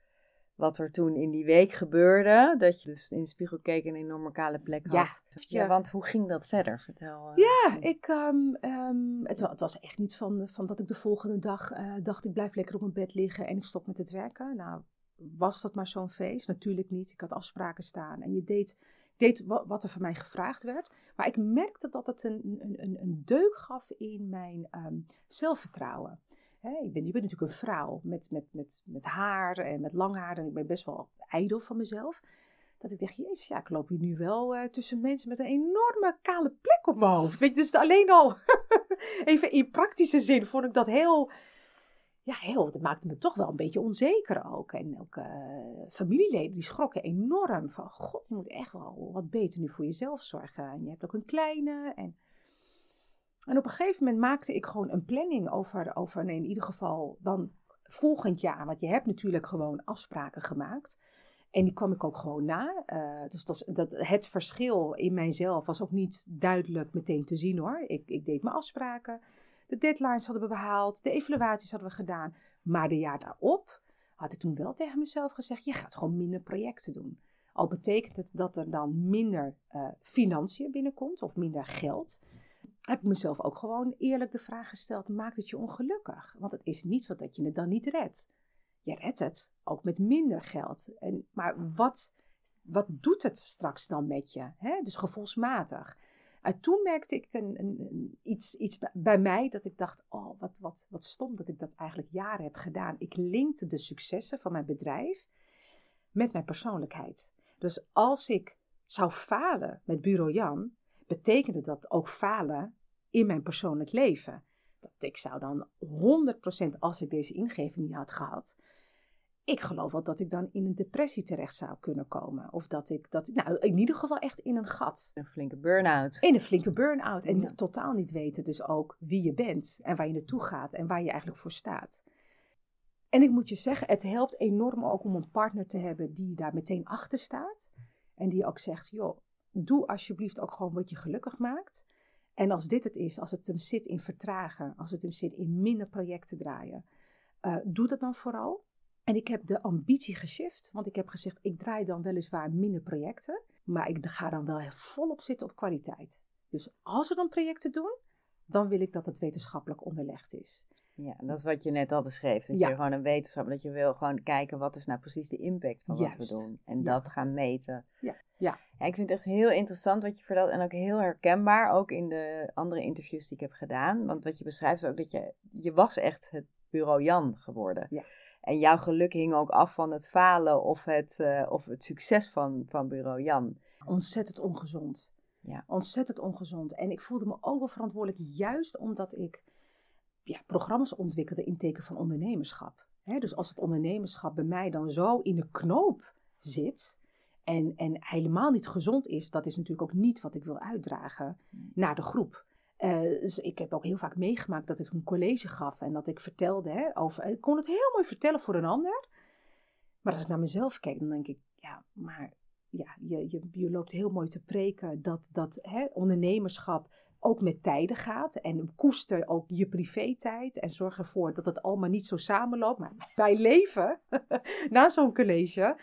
wat er toen in die week gebeurde. Dat je dus in de spiegel keek en een enorme kale plek had. Ja, ja. want hoe ging dat verder? Vertel. Uh, ja, ik, um, um, het, het, was echt niet van, van dat ik de volgende dag uh, dacht ik blijf lekker op mijn bed liggen en ik stop met het werken. Nou, was dat maar zo'n feest? Natuurlijk niet. Ik had afspraken staan en je deed, deed wat, er van mij gevraagd werd. Maar ik merkte dat het een, een, een deuk gaf in mijn um, zelfvertrouwen. Hè, je, bent, natuurlijk een vrouw met, met, met, met haar en met lang haar. En ik ben best wel ijdel van mezelf. Dat ik dacht, jezus, ja, ik loop hier nu wel uh, tussen mensen met een enorme kale plek op mijn hoofd. Weet je, dus alleen al, [LAUGHS] even in praktische zin, vond ik dat heel, ja, heel, dat maakte me toch wel een beetje onzeker ook. En ook uh, familieleden, die schrokken enorm van, god, je moet echt wel wat beter nu voor jezelf zorgen. En je hebt ook een kleine en... En op een gegeven moment maakte ik gewoon een planning over, over nee, in ieder geval dan volgend jaar. Want je hebt natuurlijk gewoon afspraken gemaakt. En die kwam ik ook gewoon na. Uh, dus dat, dat, het verschil in mijzelf was ook niet duidelijk meteen te zien hoor. Ik, ik deed mijn afspraken. De deadlines hadden we behaald. De evaluaties hadden we gedaan. Maar de jaar daarop had ik toen wel tegen mezelf gezegd: je gaat gewoon minder projecten doen. Al betekent het dat er dan minder uh, financiën binnenkomt of minder geld heb ik mezelf ook gewoon eerlijk de vraag gesteld: maakt het je ongelukkig? Want het is niet zo dat je het dan niet redt. Je redt het, ook met minder geld. En, maar wat, wat doet het straks dan met je? Hè? Dus gevoelsmatig. En toen merkte ik een, een, iets, iets bij mij dat ik dacht: oh, wat, wat, wat stom dat ik dat eigenlijk jaren heb gedaan. Ik linkte de successen van mijn bedrijf met mijn persoonlijkheid. Dus als ik zou falen met Bureau Jan, betekende dat ook falen in mijn persoonlijk leven. Dat ik zou dan 100% als ik deze ingeving niet had gehad, ik geloof wel dat ik dan in een depressie terecht zou kunnen komen. Of dat ik, dat, nou in ieder geval echt in een gat. Een flinke burn-out. In een flinke burn-out. En totaal niet weten dus ook wie je bent en waar je naartoe gaat en waar je eigenlijk voor staat. En ik moet je zeggen, het helpt enorm ook om een partner te hebben die daar meteen achter staat. En die ook zegt, joh, doe alsjeblieft ook gewoon wat je gelukkig maakt. En als dit het is, als het hem zit in vertragen, als het hem zit in minder projecten draaien, uh, doe dat dan vooral. En ik heb de ambitie geshift, want ik heb gezegd, ik draai dan weliswaar minder projecten, maar ik ga dan wel volop zitten op kwaliteit. Dus als we dan projecten doen, dan wil ik dat het wetenschappelijk onderlegd is. Ja, dat is wat je net al beschreef. Dat je gewoon een wetenschap, dat je wil gewoon kijken wat is nou precies de impact van wat we doen. En dat gaan meten. Ja. Ja. ja, ik vind het echt heel interessant wat je vertelt en ook heel herkenbaar, ook in de andere interviews die ik heb gedaan. Want wat je beschrijft is ook dat je, je was echt het bureau Jan geworden. Ja. En jouw geluk hing ook af van het falen of het, uh, of het succes van, van bureau Jan. Ontzettend ongezond. Ja. Ontzettend ongezond. En ik voelde me ook wel verantwoordelijk, juist omdat ik ja, programma's ontwikkelde in teken van ondernemerschap. dus als het ondernemerschap bij mij dan zo in de knoop zit en, en helemaal niet gezond is, dat is natuurlijk ook niet wat ik wil uitdragen naar de groep. Uh, dus ik heb ook heel vaak meegemaakt dat ik een college gaf en dat ik vertelde hè, over. Ik kon het heel mooi vertellen voor een ander. Maar als ik naar mezelf kijk, dan denk ik, ja, maar ja, je, je, je loopt heel mooi te preken dat, dat hè, ondernemerschap ook met tijden gaat. En koester ook je privé-tijd. En zorg ervoor dat het allemaal niet zo samenloopt. Maar bij leven, [LAUGHS] na zo'n college,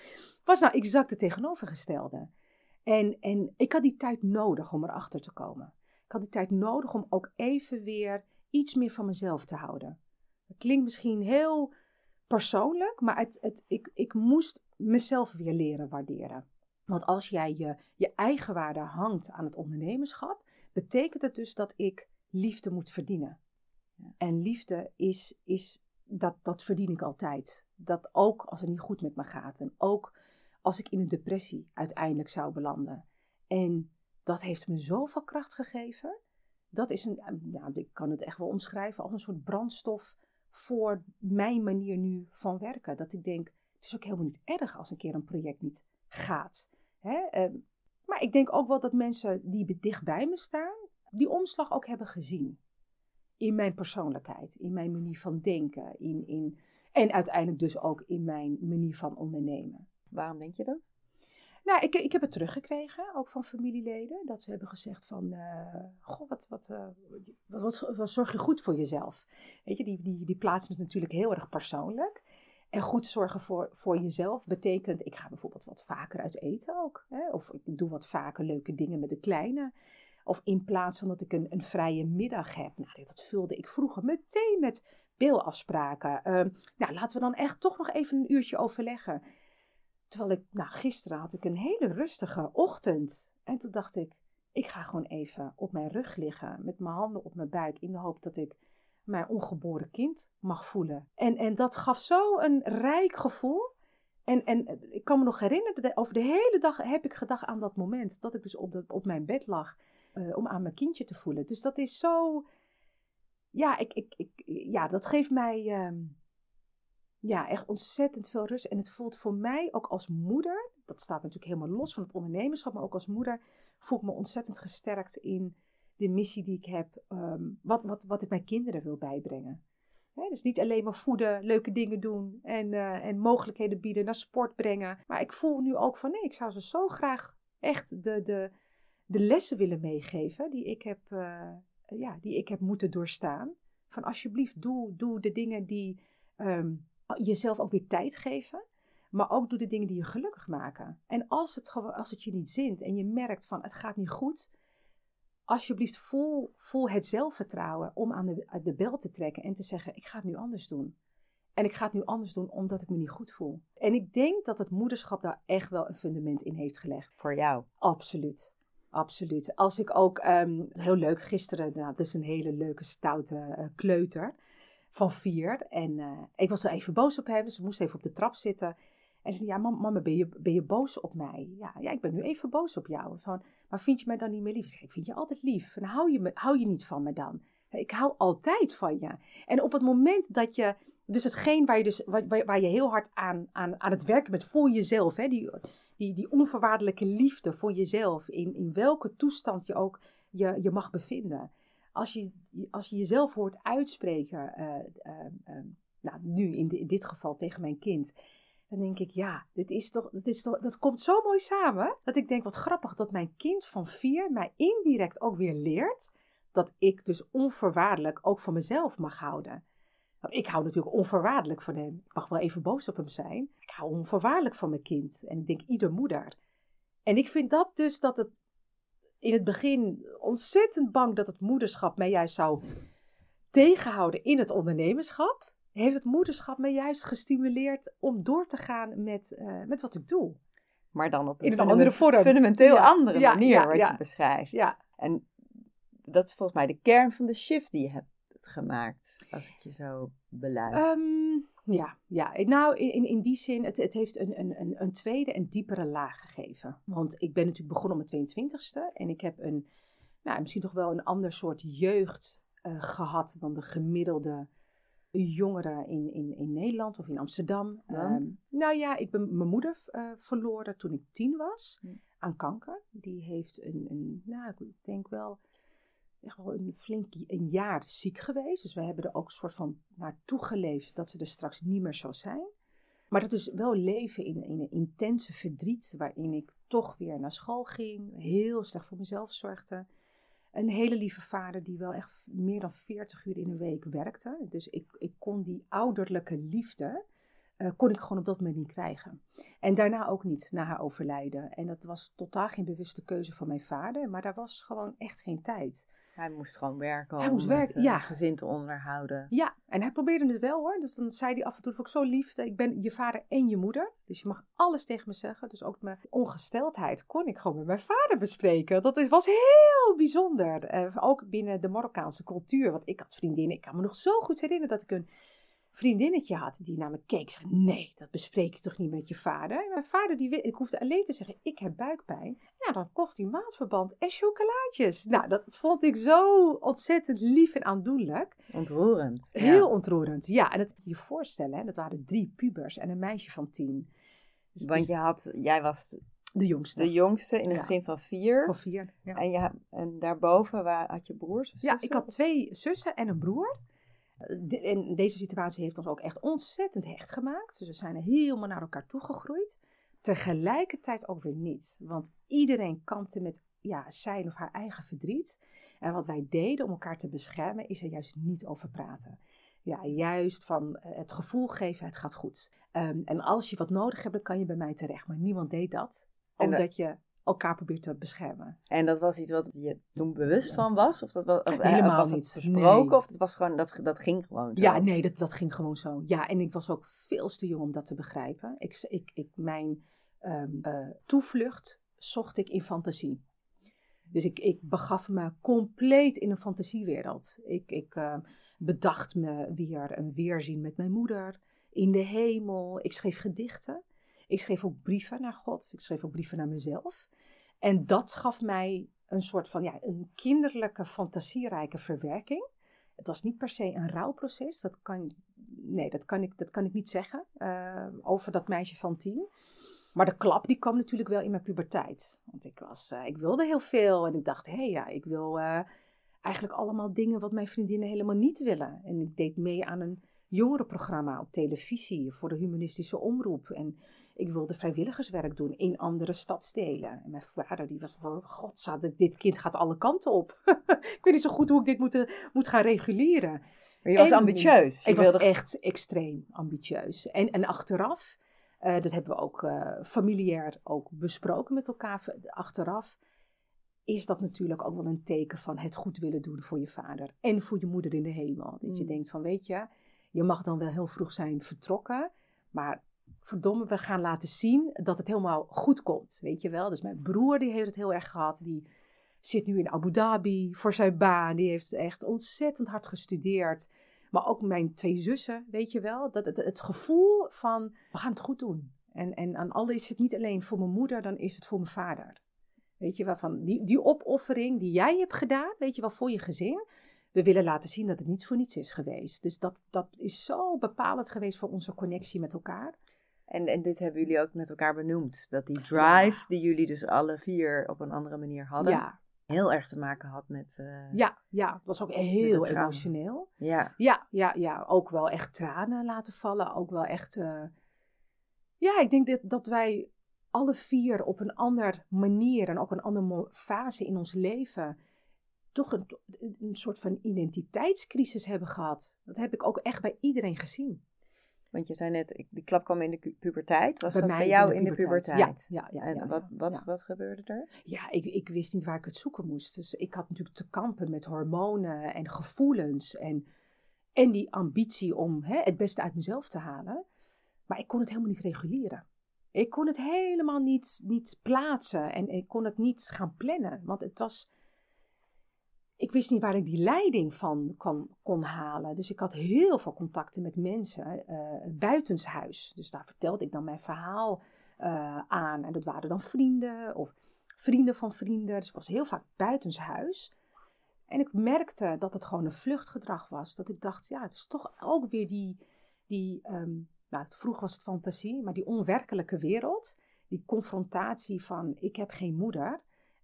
was nou exact het tegenovergestelde. En, en ik had die tijd nodig om erachter te komen. Ik had die tijd nodig om ook even weer iets meer van mezelf te houden. Het klinkt misschien heel persoonlijk, maar het, het, ik, ik moest mezelf weer leren waarderen. Want als jij je, je eigen waarde hangt aan het ondernemerschap, betekent het dus dat ik liefde moet verdienen. En liefde is, is dat, dat verdien ik altijd. Dat ook als het niet goed met me gaat. En ook als ik in een depressie uiteindelijk zou belanden. En dat heeft me zoveel kracht gegeven. Dat is een, ja, ik kan het echt wel omschrijven als een soort brandstof voor mijn manier nu van werken. Dat ik denk, het is ook helemaal niet erg als een keer een project niet gaat. Hè? Ehm, maar ik denk ook wel dat mensen die dicht bij me staan, die omslag ook hebben gezien. In mijn persoonlijkheid, in mijn manier van denken, in, in, en uiteindelijk dus ook in mijn manier van ondernemen. Waarom denk je dat? Nou, ik, ik heb het teruggekregen, ook van familieleden, dat ze hebben gezegd van, uh, goh, wat, wat, uh, wat, wat, wat, zorg je goed voor jezelf? Weet je, die, die, die plaatsen het natuurlijk heel erg persoonlijk. En goed zorgen voor, voor jezelf betekent, ik ga bijvoorbeeld wat vaker uit eten ook. Hè? Of ik doe wat vaker leuke dingen met de kleine. Of in plaats van dat ik een, een vrije middag heb. Nou, dat vulde ik vroeger meteen met beelafspraken. Uh, nou, laten we dan echt toch nog even een uurtje overleggen. Terwijl ik, nou, gisteren had ik een hele rustige ochtend. En toen dacht ik, ik ga gewoon even op mijn rug liggen met mijn handen op mijn buik in de hoop dat ik mijn ongeboren kind mag voelen. En, en dat gaf zo een rijk gevoel. En, en ik kan me nog herinneren, over de hele dag heb ik gedacht aan dat moment dat ik dus op, de, op mijn bed lag uh, om aan mijn kindje te voelen. Dus dat is zo, ja, ik, ik, ik, ja dat geeft mij uh, ja, echt ontzettend veel rust. En het voelt voor mij ook als moeder, dat staat natuurlijk helemaal los van het ondernemerschap, maar ook als moeder voel ik me ontzettend gesterkt in de missie die ik heb, ehm, wat, wat, wat ik mijn kinderen wil bijbrengen. dus niet alleen maar voeden, leuke dingen doen en, uh, en mogelijkheden bieden, naar sport brengen. Maar ik voel nu ook van nee, ik zou ze zo graag echt de, de, de lessen willen meegeven die ik heb, uh, ja, die ik heb moeten doorstaan. Van alsjeblieft, doe, doe de dingen die um, jezelf ook weer tijd geven. Maar ook doe de dingen die je gelukkig maken. En als het, als het je niet zint en je merkt van het gaat niet goed, alsjeblieft vol, vol het zelfvertrouwen om aan de, de bel te trekken en te zeggen: Ik ga het nu anders doen. En ik ga het nu anders doen omdat ik me niet goed voel. En ik denk dat het moederschap daar echt wel een fundament in heeft gelegd. Voor jou? Absoluut. Absoluut. Als ik ook, um, heel leuk, gisteren, nou, het is een hele leuke, stoute uh, kleuter van vier. En uh, ik was er even boos op hem, ze moest even op de trap zitten. En ze zei, ja mama, ben je, ben je boos op mij? Ja, ja, ik ben nu even boos op jou. Van, maar vind je mij dan niet meer lief? Ik, vind je altijd lief. En hou je, me, hou je niet van me dan? Ik hou altijd van je. En op het moment dat je, dus hetgeen waar je, dus, waar, waar je heel hard aan, aan, aan het werken bent voor jezelf, hè, die, die, die onvoorwaardelijke liefde voor jezelf, in, in welke toestand je ook je, je mag bevinden. Als je, als je jezelf hoort uitspreken, uh, uh, uh, nou, nu in, de, in dit geval tegen mijn kind, dan denk ik, ja, dit is toch, dit is toch, dat komt zo mooi samen. Dat ik denk, wat grappig dat mijn kind van vier mij indirect ook weer leert dat ik dus onvoorwaardelijk ook van mezelf mag houden. Want ik hou natuurlijk onvoorwaardelijk van hem. Ik mag wel even boos op hem zijn. Ik hou onvoorwaardelijk van mijn kind. En ik denk ieder moeder. En ik vind dat dus dat het. in het begin ontzettend bang dat het moederschap mij juist zou tegenhouden in het ondernemerschap, heeft het moederschap mij juist gestimuleerd om door te gaan met, uh, met wat ik doe. Maar dan op een, andere vorm. fundamenteel Ja. andere Ja, manier, ja, wat ja. je beschrijft. Ja. En dat is volgens mij de kern van de shift die je hebt gemaakt, als ik je zo beluister. Ehm, ja, ja, nou in, in- die zin, het, het heeft een, een, een, een tweede en diepere laag gegeven. Want ik ben natuurlijk begonnen op mijn 22e en ik heb een, nou, misschien toch wel een ander soort jeugd eh, gehad dan de gemiddelde jongeren in, in, in Nederland of in Amsterdam. Ehm, nou ja, ik ben mijn moeder eh, verloren toen ik tien was aan kanker. Die heeft een, een nou, ik denk wel echt wel een flink een jaar ziek geweest. Dus we hebben er ook een soort van naartoe geleefd dat ze er straks niet meer zou zijn. Maar dat is wel leven in, in een intense verdriet, waarin ik toch weer naar school ging, heel slecht voor mezelf zorgde. Een hele lieve vader die wel echt meer dan 40 uur in een week werkte. Dus ik, ik kon die ouderlijke liefde, eh, kon ik gewoon op dat moment niet krijgen. En daarna ook niet, na haar overlijden. En dat was totaal geen bewuste keuze van mijn vader, maar daar was gewoon echt geen tijd. Hij moest gewoon werken Hij moest werken, eh, ja. gezin te onderhouden. Ja, en hij probeerde het wel hoor. Dus dan zei hij af en toe, dat vond ik zo lief, ik ben je vader en je moeder. Dus je mag alles tegen me zeggen. Dus ook mijn ongesteldheid kon ik gewoon met mijn vader bespreken. Dat is, was heel bijzonder. Eh, ook binnen de Marokkaanse cultuur. Want ik had vriendinnen, ik kan me nog zo goed herinneren dat ik een vriendinnetje had die naar me keek. Ik zei, nee, dat bespreek je toch niet met je vader? En mijn vader, die, ik hoefde alleen te zeggen, ik heb buikpijn. Ja, dan kocht hij maatverband en chocolaatjes. Nou, dat vond ik zo ontzettend lief en aandoenlijk. Ontroerend. ja. Heel ontroerend, ja. En dat je voorstellen, hè, dat waren drie pubers en een meisje van tien. Dus het Want je had, jij was de jongste. de jongste in een Ja. gezin van vier. van vier. Ja. En, je, en daarboven waar, had je broers of ja, zussen? ik had twee zussen en een broer. Eh, de- En deze situatie heeft ons ook echt ontzettend hecht gemaakt. Dus we zijn helemaal naar elkaar toegegroeid. Tegelijkertijd ook weer niet. Want iedereen kampte met ja, zijn of haar eigen verdriet. En wat wij deden om elkaar te beschermen, is er juist niet over praten. Ja, juist van eh, het gevoel geven, het gaat goed. Ehm, en als je wat nodig hebt, dan kan je bij mij terecht. Maar niemand deed dat, dat- omdat je elkaar probeert te beschermen. En dat was iets wat je toen bewust van was? Of dat was, of, eh, Helemaal was niet. besproken? Nee. Of dat, was gewoon, dat, dat ging gewoon zo? Ja, nee, dat, dat ging gewoon zo. Ja, en ik was ook veel te jong om dat te begrijpen. Ik, ik, ik, mijn ehm, eh, toevlucht zocht ik in fantasie. Dus ik, ik begaf me compleet in een fantasiewereld. Ik, ik eh, bedacht me weer een weerzien met mijn moeder in de hemel. Ik schreef gedichten. Ik schreef ook brieven naar God. Ik schreef ook brieven naar mezelf. En dat gaf mij een soort van ja, een kinderlijke, fantasierijke verwerking. Het was niet per se een rouwproces. Dat kan, nee, dat kan, ik, dat kan ik niet zeggen eh, over dat meisje van tien. Maar de klap die kwam natuurlijk wel in mijn puberteit. Want ik, was, eh, ik wilde heel veel en ik dacht, hé hey, ja, ik wil eh, eigenlijk allemaal dingen wat mijn vriendinnen helemaal niet willen. En ik deed mee aan een jongerenprogramma op televisie voor de humanistische omroep. En ik wilde vrijwilligerswerk doen in andere stadsdelen. En mijn vader die was van, god, dit, dit kind gaat alle kanten op. [LAUGHS] ik weet niet zo goed hoe ik dit moet, eh, moet gaan reguleren. Maar je was En- ambitieus. Je Ik was echt extreem ambitieus. En, en achteraf, eh, dat hebben we ook eh, familiair ook besproken met elkaar. Achteraf is dat natuurlijk ook wel een teken van het goed willen doen voor je vader. En voor je moeder in de hemel. Dat je Mm. denkt van, weet je, je mag dan wel heel vroeg zijn vertrokken. Maar verdomme, we gaan laten zien dat het helemaal goed komt. Weet je wel? Dus mijn broer die heeft het heel erg gehad. Die zit nu in Abu Dhabi voor zijn baan. Die heeft echt ontzettend hard gestudeerd. Maar ook mijn twee zussen, weet je wel. Dat, het, het gevoel van, we gaan het goed doen. En, en aan alle is het niet alleen voor mijn moeder, dan is het voor mijn vader. Weet je wel, die, die opoffering die jij hebt gedaan, weet je wel, voor je gezin. We willen laten zien dat het niet voor niets is geweest. Dus dat, dat is zo bepalend geweest voor onze connectie met elkaar. En, en dit hebben jullie ook met elkaar benoemd. Dat die drive die jullie dus alle vier op een andere manier hadden, Ja, heel erg te maken had met... eh, ja, ja, het was ook heel emotioneel. ja. Ja, ja, ja, ook wel echt tranen laten vallen. Ook wel echt. eh, Ja, ik denk dat, dat wij alle vier op een andere manier en ook een andere fase in ons leven. toch een, een soort van identiteitscrisis hebben gehad. Dat heb ik ook echt bij iedereen gezien. Want je zei net, die klap kwam in de puberteit. Was Bij dat bij in jou in de puberteit. Ja, ja, ja, En wat, wat, wat gebeurde er? Ja, ik, ik wist niet waar ik het zoeken moest. Dus ik had natuurlijk te kampen met hormonen en gevoelens en, en die ambitie om hè, het beste uit mezelf te halen. Maar ik kon het helemaal niet reguleren. Ik kon het helemaal niet, niet plaatsen en ik kon het niet gaan plannen. Want het was. Ik wist niet waar ik die leiding van kon, kon halen. Dus ik had heel veel contacten met mensen eh buitenshuis. Dus daar vertelde ik dan mijn verhaal eh, aan. En dat waren dan vrienden of vrienden van vrienden. Dus ik was heel vaak buitenshuis. En ik merkte dat het gewoon een vluchtgedrag was. Dat ik dacht, ja, het is toch ook weer die, die ehm, nou, vroeger was het fantasie, maar die onwerkelijke wereld. Die confrontatie van, ik heb geen moeder,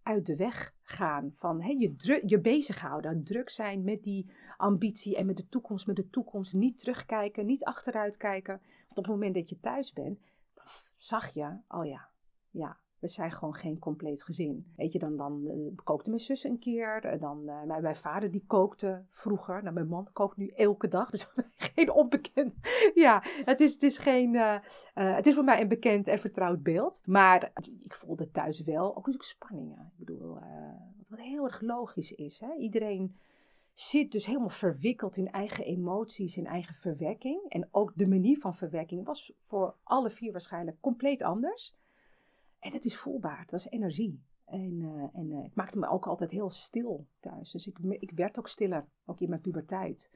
uit de weg gaan. Van hè, je, je bezighouden, druk zijn met die ambitie en met de toekomst, met de toekomst. Niet terugkijken, niet achteruit kijken. Want op het moment dat je thuis bent, zag je, oh ja, ja, we zijn gewoon geen compleet gezin. Weet je, dan, dan eh, kookte mijn zus een keer. eh, Dan, eh, mijn, vader die kookte vroeger. Nou, mijn man kookt nu elke dag. Dus [LAUGHS] geen onbekend. Ja, het is, het is geen... het is voor mij een bekend en vertrouwd beeld. Maar ik voelde thuis wel ook natuurlijk spanningen. Ik bedoel, wat, heel erg logisch is. Hè? Iedereen zit dus helemaal verwikkeld in eigen emoties, in eigen verwekking. En ook de manier van verwekking was voor alle vier waarschijnlijk compleet anders. En het is voelbaar, dat is energie. En, eh, en eh, ik maakte me ook altijd heel stil thuis. Dus ik, ik werd ook stiller, ook in mijn puberteit.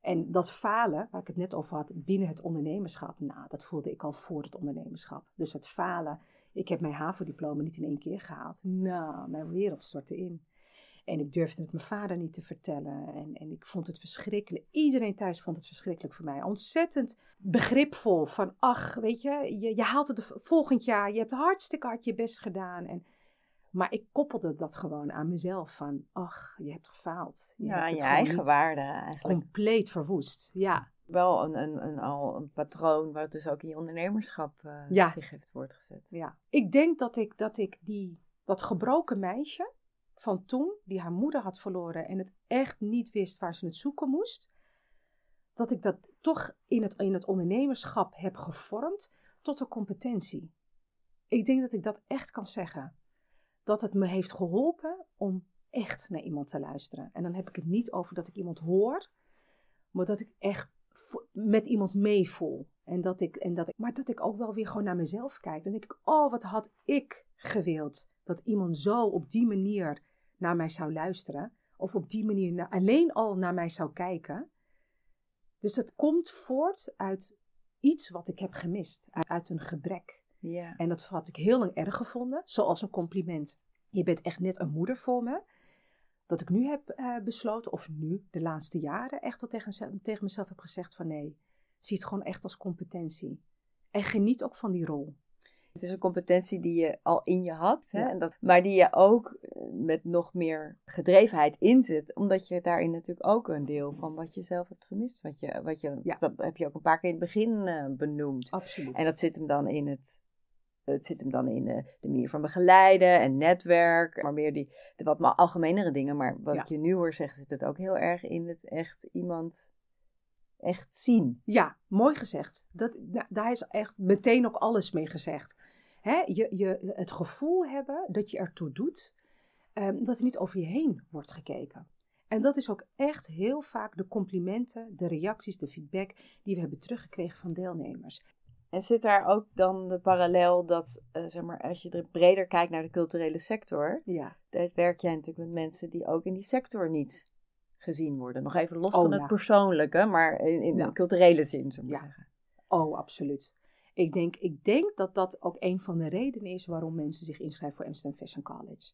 En dat falen, waar ik het net over had, binnen het ondernemerschap, nou, dat voelde ik al voor het ondernemerschap. Dus het falen, ik heb mijn HAVO-diploma niet in één keer gehaald. Nou, mijn wereld stortte in. En ik durfde het mijn vader niet te vertellen. En, en ik vond het verschrikkelijk. Iedereen thuis vond het verschrikkelijk voor mij. Ontzettend begripvol. Van, ach, weet je, je, je haalt het volgend jaar. Je hebt hartstikke hard je best gedaan. En, maar ik koppelde dat gewoon aan mezelf. Van, ach, je hebt gefaald. Je Ja, hebt je eigen waarde eigenlijk. Compleet verwoest, ja. Wel een, een, een, al een patroon wat dus ook in je ondernemerschap eh, Ja. zich heeft voortgezet. Ja, ik denk dat ik, dat ik die, dat gebroken meisje van toen, die haar moeder had verloren en het echt niet wist waar ze het zoeken moest, dat ik dat toch in het, in het ondernemerschap heb gevormd tot een competentie. Ik denk dat ik dat echt kan zeggen. Dat het me heeft geholpen om echt naar iemand te luisteren. En dan heb ik het niet over dat ik iemand hoor, maar dat ik echt met iemand meevoel. En dat ik, en dat ik, maar dat ik ook wel weer gewoon naar mezelf kijk. Dan denk ik, oh, wat had ik gewild dat iemand zo op die manier naar mij zou luisteren. Of op die manier na- alleen al naar mij zou kijken. Dus dat komt voort uit iets wat ik heb gemist. Uit, uit een gebrek. Ja. En dat had ik heel lang erg gevonden. Zoals een compliment. Je bent echt net een moeder voor me. Dat ik nu heb eh, besloten, of nu, de laatste jaren, echt wel tegen, tegen mezelf heb gezegd van nee. Zie het gewoon echt als competentie. En geniet ook van die rol. Het is een competentie die je al in je had, hè? Ja. En dat, maar die je ook eh, met nog meer gedrevenheid inzet. Omdat je daarin natuurlijk ook een deel van wat je zelf hebt gemist. Wat je, wat je, Ja. Dat heb je ook een paar keer in het begin eh, benoemd. Absoluut. En dat zit hem dan in het. Het zit hem dan in eh, de manier van begeleiden en netwerk. Maar meer die, de wat maar algemenere dingen. Maar wat Ja. ik je nu hoor zeggen, zit het ook heel erg in het echt iemand echt zien. Ja, mooi gezegd. Dat, nou, daar is echt meteen ook alles mee gezegd. Hè, je, je, het gevoel hebben dat je ertoe doet, ehm, dat er niet over je heen wordt gekeken. En dat is ook echt heel vaak de complimenten, de reacties, de feedback die we hebben teruggekregen van deelnemers. En zit daar ook dan de parallel dat, eh, zeg maar, als je er breder kijkt naar de culturele sector, Ja, daar werk jij natuurlijk met mensen die ook in die sector niet gezien worden. Nog even los Oh, van ja. het persoonlijke, maar in, in Ja. culturele zin, zo Ja. zeggen. oh, absoluut. Ik denk, ik denk dat dat ook een van de redenen is waarom mensen zich inschrijven voor Amsterdam Fashion College.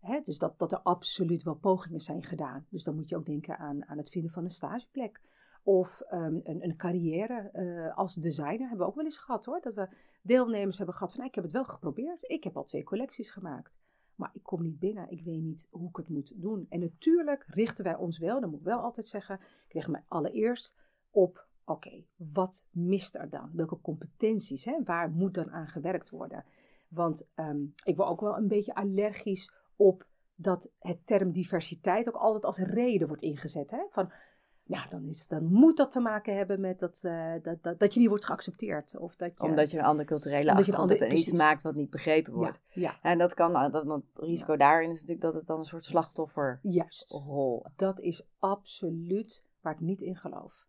Hè, dus dat, dat er absoluut wel pogingen zijn gedaan. Dus dan moet je ook denken aan, aan het vinden van een stageplek. Of ehm, een, een carrière eh, als designer hebben we ook wel eens gehad hoor. Dat we deelnemers hebben gehad van "Nou, ik heb het wel geprobeerd. Ik heb al twee collecties gemaakt. Maar ik kom niet binnen. Ik weet niet hoe ik het moet doen. En natuurlijk richten wij ons wel, dat moet ik wel altijd zeggen. Ik richt mij allereerst op, oké, wat mist er dan? Welke competenties? Hè? Waar moet dan aan gewerkt worden? Want ehm, ik word ook wel een beetje allergisch op dat het term diversiteit ook altijd als reden wordt ingezet. Hè? Van, Nou, dan, is, dan moet dat te maken hebben met dat, uh, dat, dat, dat je niet wordt geaccepteerd. Of dat je, Omdat je een andere culturele achtergrond hebt en iets maakt wat niet begrepen wordt. Ja, En dat kan, nou, dat, het risico daarin is natuurlijk dat het dan een soort slachtofferrol. Juist. Dat is absoluut waar ik niet in geloof.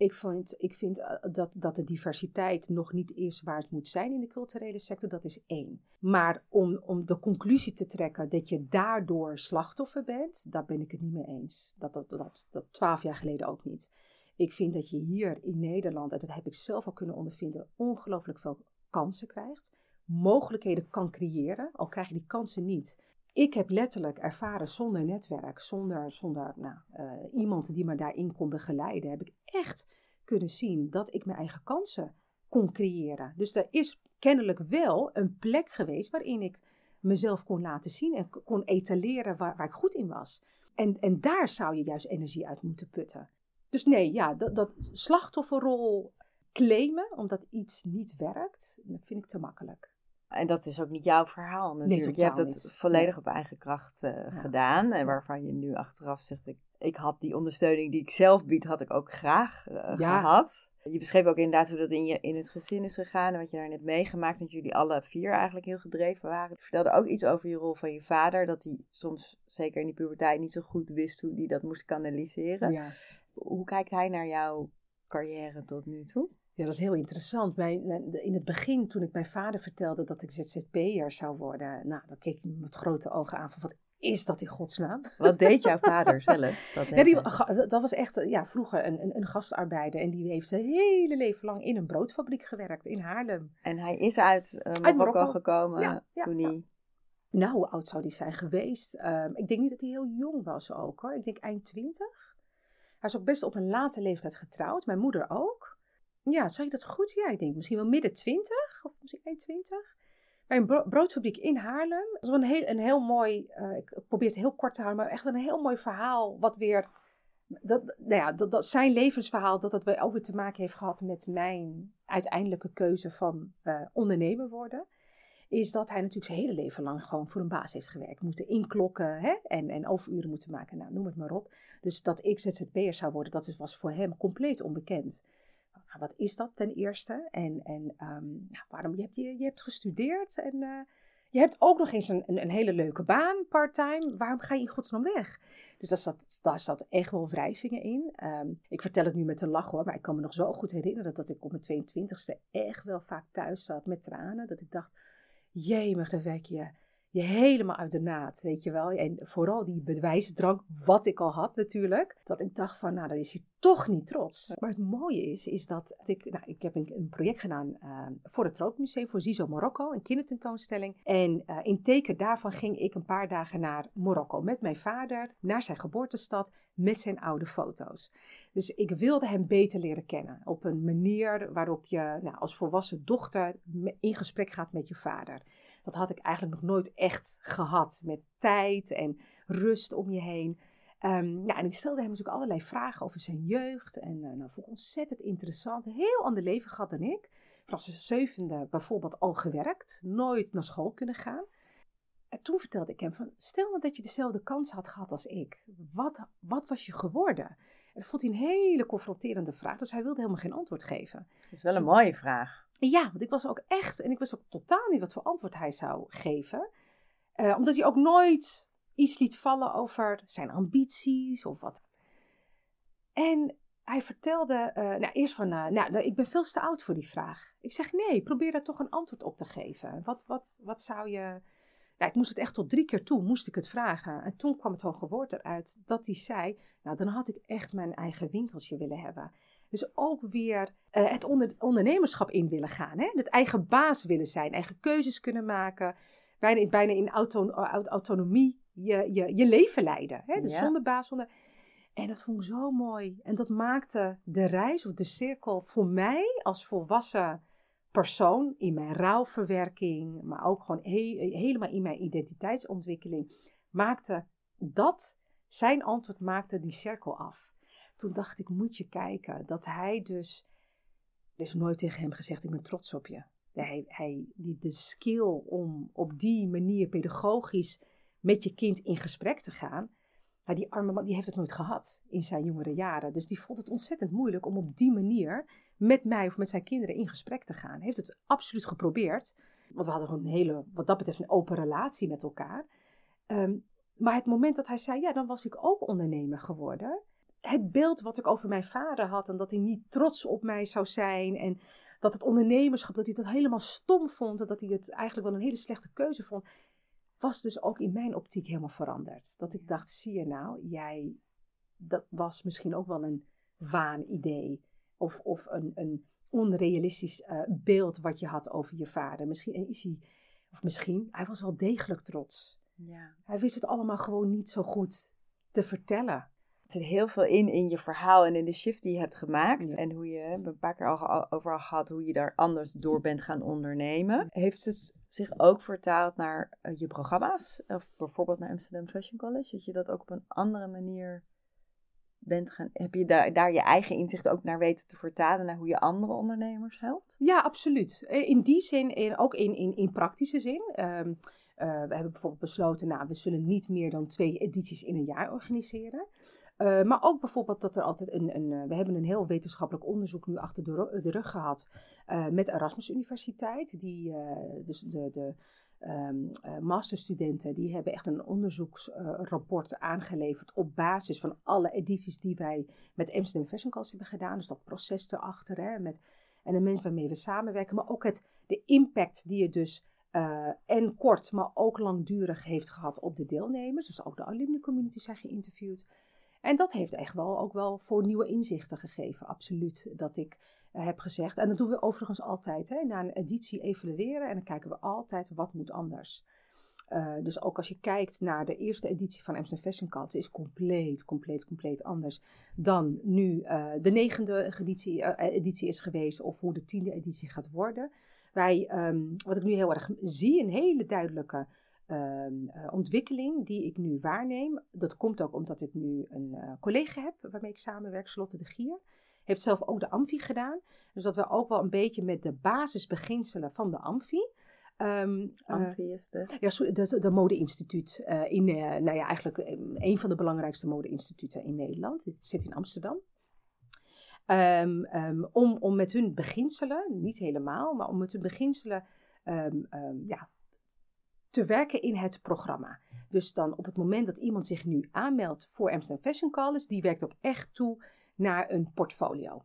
Ik vind, ik vind eh, dat, dat de diversiteit nog niet is waar het moet zijn in de culturele sector, dat is één. Maar om, om de conclusie te trekken dat je daardoor slachtoffer bent, daar ben ik het niet mee eens. Dat dat, dat, dat twaalf jaar geleden ook niet. Ik vind dat je hier in Nederland, en dat heb ik zelf al kunnen ondervinden, ongelooflijk veel kansen krijgt. Mogelijkheden kan creëren, al krijg je die kansen niet. Ik heb letterlijk ervaren zonder netwerk, zonder, zonder nou, uh, iemand die me daarin kon begeleiden, heb ik echt kunnen zien dat ik mijn eigen kansen kon creëren. Dus er is kennelijk wel een plek geweest waarin ik mezelf kon laten zien en kon etaleren waar, waar ik goed in was. En, en daar zou je juist energie uit moeten putten. Dus nee, ja, dat, dat slachtofferrol claimen omdat iets niet werkt, dat vind ik te makkelijk. En dat is ook niet jouw verhaal natuurlijk. Nee, je hebt het niet. volledig op eigen kracht uh, ja. gedaan. En waarvan je nu achteraf zegt, ik, ik had die ondersteuning die ik zelf bied, had ik ook graag uh, ja. gehad. Je beschreef ook inderdaad hoe dat in, je, in het gezin is gegaan. En wat je daar net meegemaakt. Dat jullie alle vier eigenlijk heel gedreven waren. Je vertelde ook iets over je rol van je vader. Dat hij soms, zeker in die puberteit, niet zo goed wist hoe hij dat moest kanaliseren. Ja. Hoe kijkt hij naar jouw carrière tot nu toe? Ja, dat is heel interessant. Mijn, in het begin, toen ik mijn vader vertelde dat ik ZZP'er zou worden, nou, dan keek ik me met grote ogen aan van wat is dat in godsnaam? Wat deed jouw [LAUGHS] vader zelf? Wat ja, die, dat was echt ja, vroeger een, een, een, gastarbeider en die heeft zijn hele leven lang in een broodfabriek gewerkt in Haarlem. En hij is uit, uh, Marokko, uit Marokko, gekomen ja, ja, toen hij... Nou, hoe oud zou die zijn geweest? Um, ik denk niet dat hij heel jong was ook hoor. Ik denk eind twintig. Hij is ook best op een late leeftijd getrouwd. Mijn moeder ook. Ja, zag je dat goed? Ja, ik denk misschien wel midden twintig of misschien eind twintig. Bij een bro broodfabriek in Haarlem. Dat een heel, een heel mooi, uh, ik probeer het heel kort te houden, maar echt een heel mooi verhaal. Wat weer, dat, nou ja, dat, dat zijn levensverhaal, dat dat weer ook weer te maken heeft gehad met mijn uiteindelijke keuze van uh, ondernemer worden. Is dat hij natuurlijk zijn hele leven lang gewoon voor een baas heeft gewerkt. Moeten inklokken hè? En, en overuren moeten maken, nou, noem het maar op. Dus dat ik ZZP'er zou worden, dat was voor hem compleet onbekend. Nou, wat is dat ten eerste? En, en nou, waarom je hebt, je, je hebt gestudeerd en uh, je hebt ook nog eens een, een, hele leuke baan, part-time. Waarom ga je in godsnaam weg? Dus daar zat, daar zat echt wel wrijvingen in. Um, ik vertel het nu met een lach hoor, maar ik kan me nog zo goed herinneren dat ik op mijn 22e echt wel vaak thuis zat met tranen. Dat ik dacht, jemig, dan werk je je helemaal uit de naad, weet je wel. En vooral die bewijsdrang, wat ik al had natuurlijk. Dat ik dacht van, nou, dan is hij toch niet trots. Maar het mooie is, is dat ik, nou, ik heb een, project gedaan uh, voor het Tropenmuseum, voor Zizo Marokko, een kindertentoonstelling. En uh, in teken daarvan ging ik een paar dagen naar Marokko met mijn vader, naar zijn geboortestad, met zijn oude foto's. Dus ik wilde hem beter leren kennen. Op een manier waarop je nou, als volwassen dochter in gesprek gaat met je vader. Dat had ik eigenlijk nog nooit echt gehad. Met tijd en rust om je heen. Um, ja, en ik stelde hem natuurlijk allerlei vragen over zijn jeugd. En uh, nou, vond ik ontzettend interessant. Een heel ander leven gehad dan ik. Vanaf zijn zevende bijvoorbeeld al gewerkt. Nooit naar school kunnen gaan. En toen vertelde ik hem van, stel nou dat je dezelfde kans had gehad als ik. Wat, wat was je geworden? En dat vond hij een hele confronterende vraag. Dus hij wilde helemaal geen antwoord geven. Dat is wel een mooie vraag. Ja, want ik was ook echt, en ik wist ook totaal niet wat voor antwoord hij zou geven. Uh, omdat hij ook nooit iets liet vallen over zijn ambities of wat. En hij vertelde uh, nou, eerst van, uh, nou, ik ben veel te oud voor die vraag. Ik zeg, nee, probeer daar toch een antwoord op te geven. Wat, wat, wat zou je... Nou, ik moest het echt tot drie keer toe, moest ik het vragen. En toen kwam het hoge woord eruit dat hij zei, nou, dan had ik echt mijn eigen winkeltje willen hebben. Dus ook weer uh, het onder, ondernemerschap in willen gaan. Hè? Het eigen baas willen zijn, eigen keuzes kunnen maken. Bijna, bijna in auto, autonomie je, je, je leven leiden. Hè? Dus Ja. zonder baas, zonder... En dat vond ik zo mooi. En dat maakte de reis of de cirkel voor mij als volwassen persoon in mijn rouwverwerking, maar ook gewoon he- helemaal in mijn identiteitsontwikkeling, maakte dat, zijn antwoord maakte die cirkel af. Toen dacht ik, moet je kijken, dat hij dus, er is nooit tegen hem gezegd, ik ben trots op je. Hij, hij, die, de skill om op die manier pedagogisch met je kind in gesprek te gaan, ja, die arme man die heeft het nooit gehad in zijn jongere jaren. Dus die vond het ontzettend moeilijk om op die manier met mij of met zijn kinderen in gesprek te gaan. Hij heeft het absoluut geprobeerd. Want we hadden gewoon een hele, wat dat betreft, een open relatie met elkaar. Ehm, maar het moment dat hij zei, ja, dan was ik ook ondernemer geworden. Het beeld wat ik over mijn vader had en dat hij niet trots op mij zou zijn. En dat het ondernemerschap, dat hij dat helemaal stom vond. En dat hij het eigenlijk wel een hele slechte keuze vond. Was dus ook in mijn optiek helemaal veranderd. Dat ik dacht, zie je nou, jij, dat was misschien ook wel een waanidee. Of, of een, een onrealistisch uh, beeld wat je had over je vader. Misschien is hij, of misschien, hij was wel degelijk trots. Ja. Hij wist het allemaal gewoon niet zo goed te vertellen. Er zit heel veel in in je verhaal en in de shift die je hebt gemaakt. En hoe je, we hebben een paar keer al over gehad, hoe je daar anders door bent gaan ondernemen. Heeft het zich ook vertaald naar uh, je programma's? Of bijvoorbeeld naar Amsterdam Fashion College? Dat je dat ook op een andere manier bent gaan, heb je daar, daar je eigen inzicht ook naar weten te vertalen naar hoe je andere ondernemers helpt? Ja, absoluut. Eh, in die zin, in, ook in, in, in praktische zin. Um, uh, we hebben bijvoorbeeld besloten, nou, we zullen niet meer dan twee edities in een jaar organiseren. Uh, maar ook bijvoorbeeld dat er altijd een, een we hebben een heel wetenschappelijk onderzoek nu achter de, de rug gehad met Erasmus Universiteit. Die, dus de, de uh, masterstudenten die hebben echt een onderzoeksrapport aangeleverd op basis van alle edities die wij met Amsterdam Fashion Calls hebben gedaan. Dus dat proces erachter hè, met, en de mensen waarmee we samenwerken, maar ook het, de impact die het dus en kort, maar ook langdurig heeft gehad op de deelnemers. Dus ook de alumni community zijn geïnterviewd. En dat heeft echt wel ook wel voor nieuwe inzichten gegeven, absoluut. Dat ik uh, heb gezegd, en dat doen we overigens altijd, hè, na een editie evalueren en dan kijken we altijd wat moet anders. Uh, dus ook als je kijkt naar de eerste editie van Amsterdam Fashion Cult, is compleet, compleet, compleet anders dan nu uh, de negende editie, editie is geweest of hoe de tiende editie gaat worden. Wij, um, wat ik nu heel erg zie, een hele duidelijke um, ontwikkeling die ik nu waarneem. Dat komt ook omdat ik nu een collega heb waarmee ik samenwerk, Slotte de Gier. Heeft zelf ook de Amfi gedaan. Dus dat we ook wel een beetje met de basisbeginselen van de Amfi. Um, Amfi is de? Ja, de, de Mode-instituut. Uh, in, uh, nou ja, eigenlijk een van de belangrijkste mode-instituten in Nederland. Het zit in Amsterdam. Um, um, om, om met hun beginselen, niet helemaal, maar om met hun beginselen ja, te werken in het programma. Dus dan op het moment dat iemand zich nu aanmeldt voor Amsterdam Fashion College, die werkt ook echt toe naar een portfolio.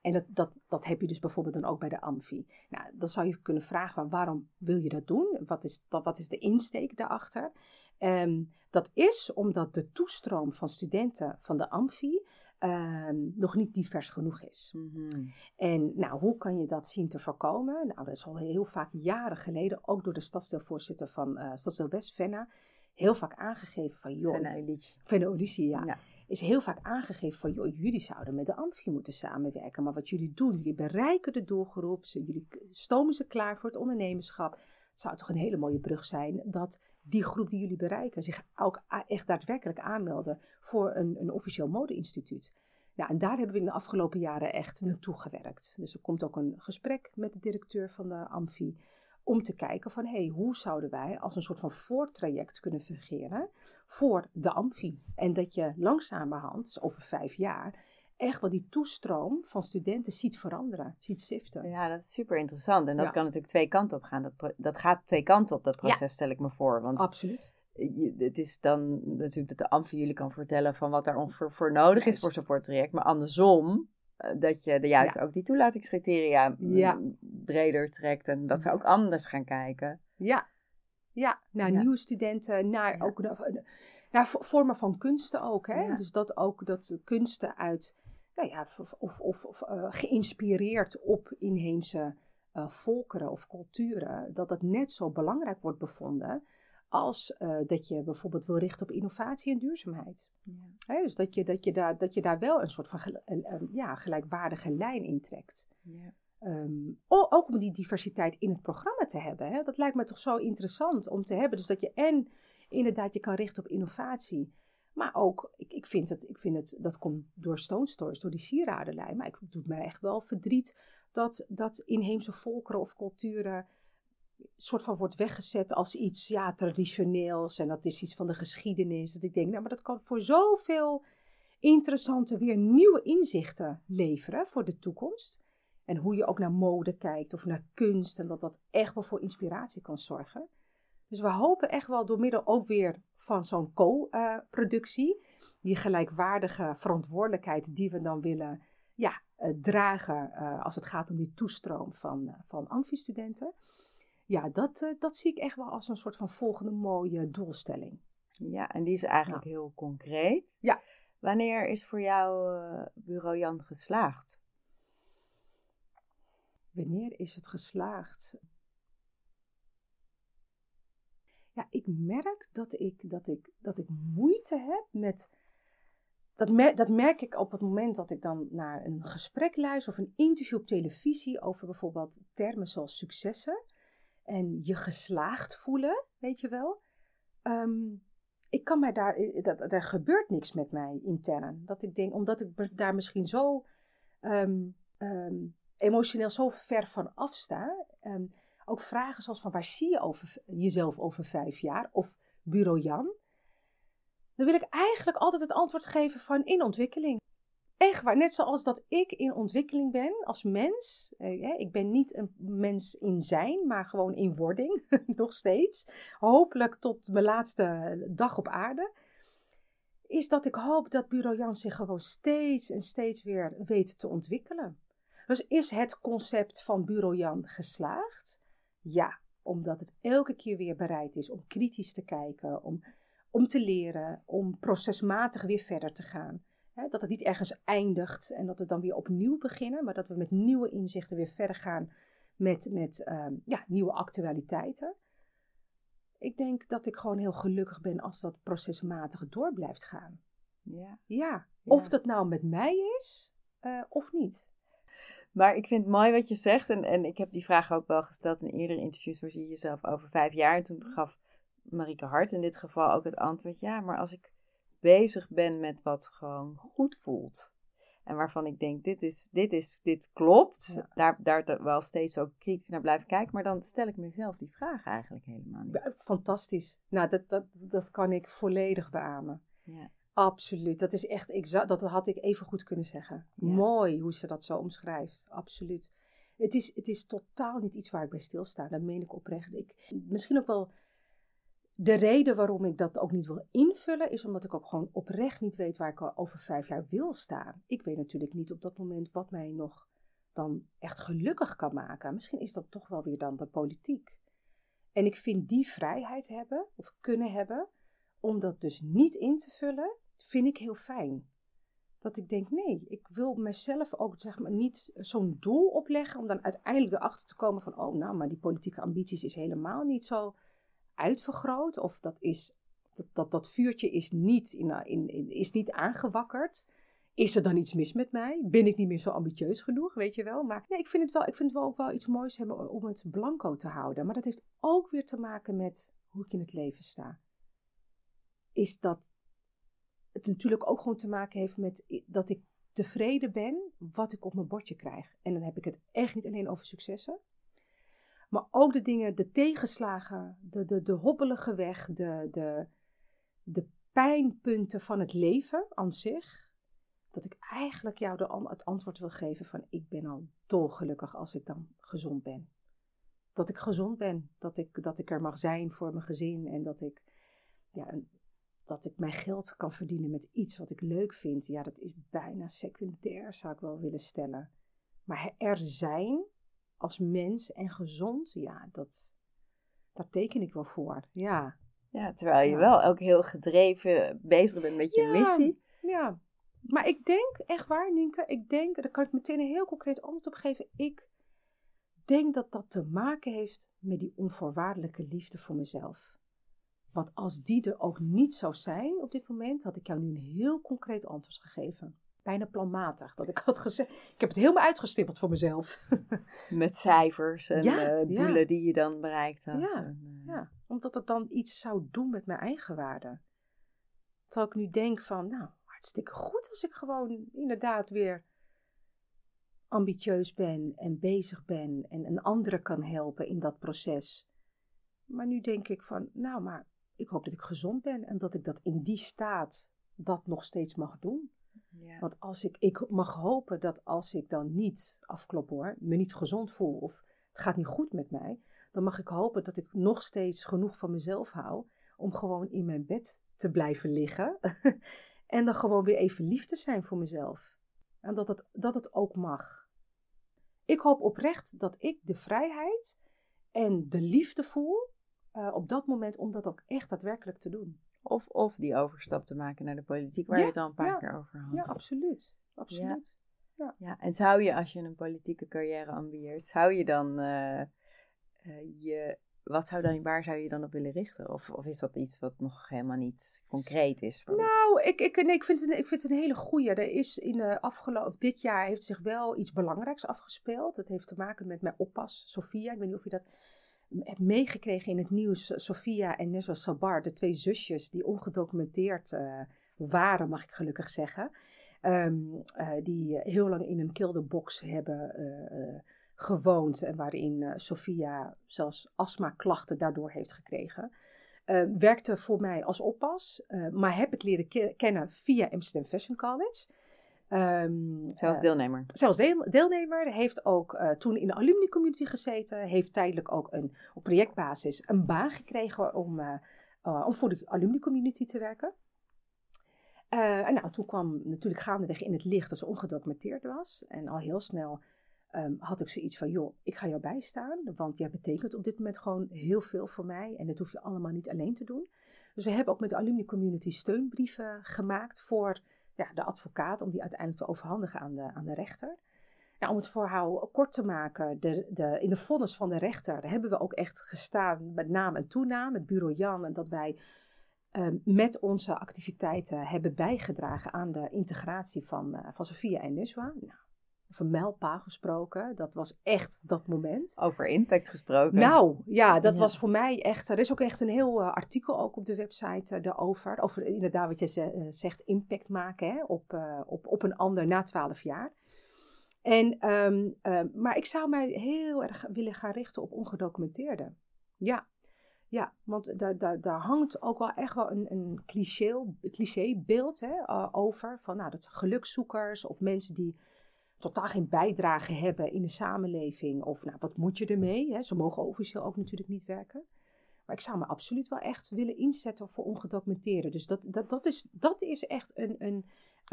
En dat, dat, dat heb je dus bijvoorbeeld dan ook bij de Amfi. Nou, dan zou je kunnen vragen, waarom wil je dat doen? Wat is, dat, wat is de insteek daarachter? Um, dat is omdat de toestroom van studenten van de Amfi um, nog niet divers genoeg is. Mm-hmm. En nou, hoe kan je dat zien te voorkomen? Nou, dat is al heel vaak jaren geleden, ook door de stadsdeelvoorzitter van uh, Stadsdeel West, Venna, heel vaak aangegeven van... Joh, Venna. Venna ja. ja is heel vaak aangegeven van, joh, jullie zouden met de Amfi moeten samenwerken. Maar wat jullie doen, jullie bereiken de doelgroep, jullie stomen ze klaar voor het ondernemerschap. Het zou toch een hele mooie brug zijn dat die groep die jullie bereiken zich ook echt daadwerkelijk aanmelden voor een, een officieel modeinstituut. Ja, en daar hebben we in de afgelopen jaren echt naartoe gewerkt. Dus er komt ook een gesprek met de directeur van de Amfi om te kijken van hey, hoe zouden wij als een soort van voortraject kunnen fungeren voor de Amfi. En dat je langzamerhand, dus over vijf jaar, echt wel die toestroom van studenten ziet veranderen, ziet siften. Ja, dat is super interessant. En dat kan natuurlijk twee kanten op gaan. Dat, dat gaat twee kanten op, dat proces, stel ik me voor. Want Absoluut. Je, het is dan natuurlijk dat de Amfi jullie kan vertellen van wat daar ongeveer voor nodig is voor zo'n voortraject. Maar andersom eh, dat je de juist ook die toelatingscriteria mm, breder trekt en dat ze ook anders gaan kijken. Ja, ja naar nieuwe studenten, naar ook naar, naar, vormen van kunsten ook. Hè? Dus dat ook dat kunsten uit, nou ja, of, of, of uh, geïnspireerd op inheemse uh, volkeren of culturen, dat dat net zo belangrijk wordt bevonden als uh, dat je bijvoorbeeld wil richten op innovatie en duurzaamheid. Ja. dus dat je, dat, je daar, dat je daar wel een soort van gel, ja, gelijkwaardige lijn in trekt. Ja. Um, ook om die diversiteit in het programma te hebben. Hè? Dat lijkt me toch zo interessant om te hebben. Dus dat je en inderdaad je kan richten op innovatie. Maar ook, ik, ik, vind het, ik vind het, dat komt door Stone Stories, door die sieradenlijn. Maar het doet mij echt wel verdriet dat, dat inheemse volkeren of culturen soort van wordt weggezet als iets ja, traditioneels en dat is iets van de geschiedenis. Dat ik denk, nou, maar dat kan voor zoveel interessante, weer nieuwe inzichten leveren voor de toekomst. En hoe je ook naar mode kijkt of naar kunst en dat dat echt wel voor inspiratie kan zorgen. Dus we hopen echt wel door middel ook weer van zo'n co-productie, die gelijkwaardige verantwoordelijkheid die we dan willen ja, eh, dragen uh, als het gaat om die toestroom van, uh, van amfistudenten. Ja, dat, dat zie ik echt wel als een soort van volgende mooie doelstelling. Ja, en die is eigenlijk ja. heel concreet. Ja. Wanneer is voor jou Bureau Jan geslaagd? Wanneer is het geslaagd? Ja, ik merk dat ik, dat ik, dat ik moeite heb met dat, dat merk ik op het moment dat ik dan naar een gesprek luister of een interview op televisie over bijvoorbeeld termen zoals successen en je geslaagd voelen, weet je wel. Um, ik kan mij daar, eh, dat, er gebeurt niks met mij intern. Dat ik denk, omdat ik daar misschien zo um, um, emotioneel zo ver van afsta. Ook vragen zoals van waar zie je over, jezelf over vijf jaar? Of bureau Jan dan wil ik eigenlijk altijd het antwoord geven van in ontwikkeling. Echt waar, net zoals dat ik in ontwikkeling ben als mens. Eh, ik ben niet een mens in zijn, maar gewoon in wording, [LAUGHS] nog steeds. Hopelijk tot mijn laatste dag op aarde. Is dat ik hoop dat Bureau Jan zich gewoon steeds en steeds weer weet te ontwikkelen. Dus is het concept van Bureau Jan geslaagd? Ja, omdat het elke keer weer bereid is om kritisch te kijken, om om te leren, om procesmatig weer verder te gaan. dat het niet ergens eindigt en dat we dan weer opnieuw beginnen, maar dat we met nieuwe inzichten weer verder gaan met, met ehm, ja, nieuwe actualiteiten. Ik denk dat ik gewoon heel gelukkig ben als dat procesmatig door blijft gaan. Ja. Ja, of dat nou met mij is uh, of niet. Maar ik vind het mooi wat je zegt. En, en ik heb die vraag ook wel gesteld in eerdere interviews. Waar zie je jezelf over vijf jaar? En toen gaf Marieke Hart in dit geval ook het antwoord: ja, maar als ik bezig ben met wat gewoon goed voelt. En waarvan ik denk, dit, is, dit, is, dit klopt. Daar, daar wel steeds ook kritisch naar blijven kijken. Maar dan stel ik mezelf die vraag eigenlijk helemaal niet. Fantastisch. Nou, dat, dat, dat kan ik volledig beamen. Ja. Absoluut. Dat is echt exact. Dat had ik even goed kunnen zeggen. Mooi hoe ze dat zo omschrijft. Absoluut. Het is, het is totaal niet iets waar ik bij stilsta. Dat meen ik oprecht. Ik, misschien ook wel de reden waarom ik dat ook niet wil invullen, is omdat ik ook gewoon oprecht niet weet waar ik over vijf jaar wil staan. Ik weet natuurlijk niet op dat moment wat mij nog dan echt gelukkig kan maken. Misschien is dat toch wel weer dan de politiek. En ik vind die vrijheid hebben, of kunnen hebben, om dat dus niet in te vullen, vind ik heel fijn. Dat ik denk, nee, ik wil mezelf ook zeg maar, niet zo'n doel opleggen om dan uiteindelijk erachter te komen van, oh nou, maar die politieke ambities is helemaal niet zo uitvergroot. Of dat, is, dat, dat, dat vuurtje is niet, in, in, is niet aangewakkerd. Is er dan iets mis met mij? Ben ik niet meer zo ambitieus genoeg, weet je wel? Maar nee, ik vind het wel, ik vind het wel ook wel iets moois hebben om het blanco te houden. Maar dat heeft ook weer te maken met hoe ik in het leven sta. Is dat het natuurlijk ook gewoon te maken heeft met dat ik tevreden ben wat ik op mijn bordje krijg. En dan heb ik het echt niet alleen over successen. Maar ook de dingen, de tegenslagen, de, de, de hobbelige weg, de, de, de pijnpunten van het leven aan zich. Dat ik eigenlijk jou de, het antwoord wil geven van ik ben al dolgelukkig als ik dan gezond ben. Dat ik gezond ben, dat ik, dat ik er mag zijn voor mijn gezin en dat ik, ja, dat ik mijn geld kan verdienen met iets wat ik leuk vind. Ja, dat is bijna secundair, zou ik wel willen stellen. Maar er zijn als mens en gezond, ja, dat, daar teken ik wel voor. Ja. Ja, terwijl je wel ook heel gedreven bezig bent met je missie. Ja, maar ik denk, echt waar, Nienke, ik denk, daar kan ik meteen een heel concreet antwoord op geven. Ik denk dat dat te maken heeft met die onvoorwaardelijke liefde voor mezelf. Want als die er ook niet zou zijn op dit moment, had ik jou nu een heel concreet antwoord gegeven bijna planmatig. Dat ik [LAUGHS] had gezegd, ik heb het helemaal uitgestippeld voor mezelf. [LAUGHS] Met cijfers en ja, uh, doelen die je dan bereikt had. Ja, en, uh... ja, omdat het dan iets zou doen met mijn eigen waarde. Terwijl ik nu denk van, nou, hartstikke goed als ik gewoon inderdaad weer ambitieus ben en bezig ben en een andere kan helpen in dat proces. Maar nu denk ik van, nou, maar ik hoop dat ik gezond ben en dat ik dat in die staat dat nog steeds mag doen. Ja. Want als ik, ik mag hopen dat als ik dan niet, afklop hoor, me niet gezond voel of het gaat niet goed met mij, dan mag ik hopen dat ik nog steeds genoeg van mezelf hou om gewoon in mijn bed te blijven liggen. [LAUGHS] en dan gewoon weer even lief te zijn voor mezelf. En dat het, dat het ook mag. Ik hoop oprecht dat ik de vrijheid en de liefde voel uh, op dat moment om dat ook echt daadwerkelijk te doen. Of, of die overstap te maken naar de politiek, waar je het al een paar keer over had. Ja, absoluut. absoluut. Ja. Ja. en zou je, als je een politieke carrière ambieert, zou je dan uh, uh, je wat zou dan, waar zou je dan op willen richten? Of, of is dat iets wat nog helemaal niet concreet is? Voor nou, ik, ik, nee, ik, vind het, ik vind het een hele goeie. Er is in de afgelopen, dit jaar heeft zich wel iets belangrijks afgespeeld. Dat heeft te maken met mijn oppas, Sofia. Ik weet niet of je dat hebt meegekregen in het nieuws. Sofia en Neswa Sabar, de twee zusjes die ongedocumenteerd uh, waren, mag ik gelukkig zeggen. Um, uh, die heel lang in een kilderbox hebben gewoond en waarin Sophia zelfs astma-klachten daardoor heeft gekregen. Uh, werkte voor mij als oppas, maar heb ik leren kennen via Amsterdam Fashion College. Um, zelfs deelnemer. zelfs deel deelnemer. Heeft ook toen in de alumni community gezeten. Heeft tijdelijk ook een, op projectbasis een baan gekregen om, om voor de alumni community te werken. en nou, toen kwam natuurlijk gaandeweg in het licht dat ze ongedocumenteerd was. En al heel snel Ehm, had ik zoiets van, joh, ik ga jou bijstaan, want jij betekent op dit moment gewoon heel veel voor mij en dat hoef je allemaal niet alleen te doen. Dus we hebben ook met de alumni community steunbrieven gemaakt voor ja, de advocaat, om die uiteindelijk te overhandigen aan de, aan de rechter. Nou, om het verhaal kort te maken, de, de, in de vonnis van de rechter hebben we ook echt gestaan met naam en toenaam, het bureau Jan, en dat wij um, met onze activiteiten hebben bijgedragen aan de integratie van, uh, van Sofia en Nuswa. Nou, over mijlpaal gesproken. Dat was echt dat moment. Over impact gesproken. Nou, ja, dat was voor mij echt... Er is ook echt een heel uh, artikel ook op de website uh, daarover. Over inderdaad wat je uh, zegt, impact maken hè, op, op, op een ander na twaalf jaar. En, um, maar ik zou mij heel erg willen gaan richten op ongedocumenteerden. Ja, ja, want daar, daar, daar hangt ook wel echt wel een, een cliché, clichébeeld hè, over. Van nou, dat gelukzoekers of mensen die totaal geen bijdrage hebben in de samenleving. Of nou, wat moet je ermee? Hè? Ze mogen officieel ook natuurlijk niet werken. Maar ik zou me absoluut wel echt willen inzetten voor ongedocumenteerden. Dus dat, dat, dat, is, dat is echt een, een,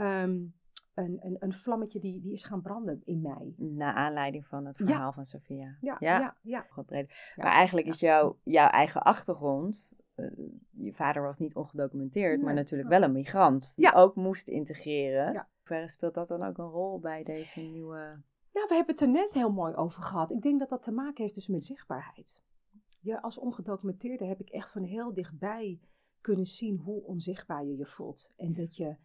um, een, een, een vlammetje die, die is gaan branden in mij. Na aanleiding van het verhaal van Sophia. Ja, ja. ja, ja. Maar eigenlijk is jouw, jouw eigen achtergrond uh, je vader was niet ongedocumenteerd, maar natuurlijk wel een migrant die ook moest integreren. Ja. Verder speelt dat dan ook een rol bij deze nieuwe. Nou, we hebben het er net heel mooi over gehad. Ik denk dat dat te maken heeft dus met zichtbaarheid. Ja, als ongedocumenteerde heb ik echt van heel dichtbij kunnen zien hoe onzichtbaar je je voelt. En dat je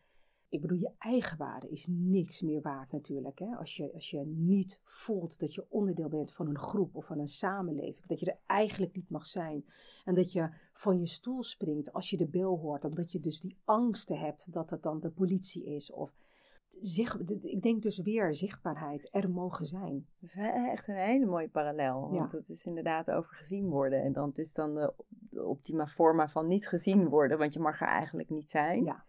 ik bedoel, je eigen waarde is niks meer waard natuurlijk. Hè? Als, je, als je niet voelt dat je onderdeel bent van een groep of van een samenleving. Dat je er eigenlijk niet mag zijn. En dat je van je stoel springt als je de bel hoort. Omdat je dus die angsten hebt dat het dan de politie is. Of zich, ik denk dus weer zichtbaarheid, er mogen zijn. Dat is echt een hele mooie parallel. Want ja. dat is inderdaad over gezien worden. En dan is dan de, de optima forma van niet gezien worden. Want je mag er eigenlijk niet zijn. Ja.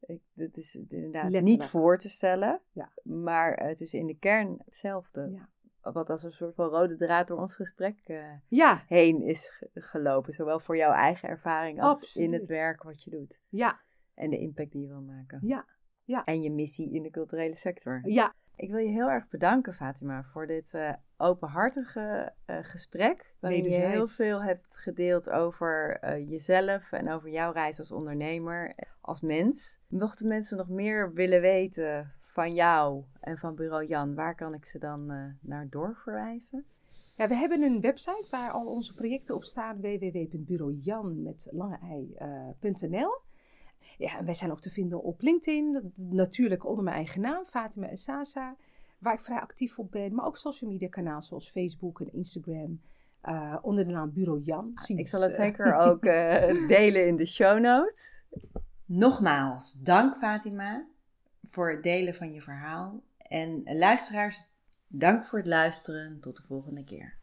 Ik, dit is inderdaad niet voor te stellen, ja. maar het is in de kern hetzelfde. Ja. Wat als een soort van rode draad door ons gesprek uh, ja. heen is gelopen. Zowel voor jouw eigen ervaring als in het werk wat je doet. Ja. En de impact die je wil maken. Ja. ja. En je missie in de culturele sector. Ja. Ik wil je heel erg bedanken, Fatima, voor dit uh, openhartige uh, gesprek. Waarin je heel veel hebt gedeeld over jezelf en over jouw reis als ondernemer, als mens. Mochten mensen nog meer willen weten van jou en van Bureau Jan, waar kan ik ze dan naar doorverwijzen? Ja, we hebben een website waar al onze projecten op staan: www.bureaujan met lange ei.nl. Ja, en wij zijn ook te vinden op LinkedIn, natuurlijk onder mijn eigen naam, Fatima Sasa, waar ik vrij actief op ben. Maar ook social media kanalen zoals Facebook en Instagram. Uh, onder de naam Bureau Jan. Ik zal het zeker ook uh, delen in de show notes. Nogmaals, dank Fatima voor het delen van je verhaal. En luisteraars, Dank voor het luisteren. Tot de volgende keer.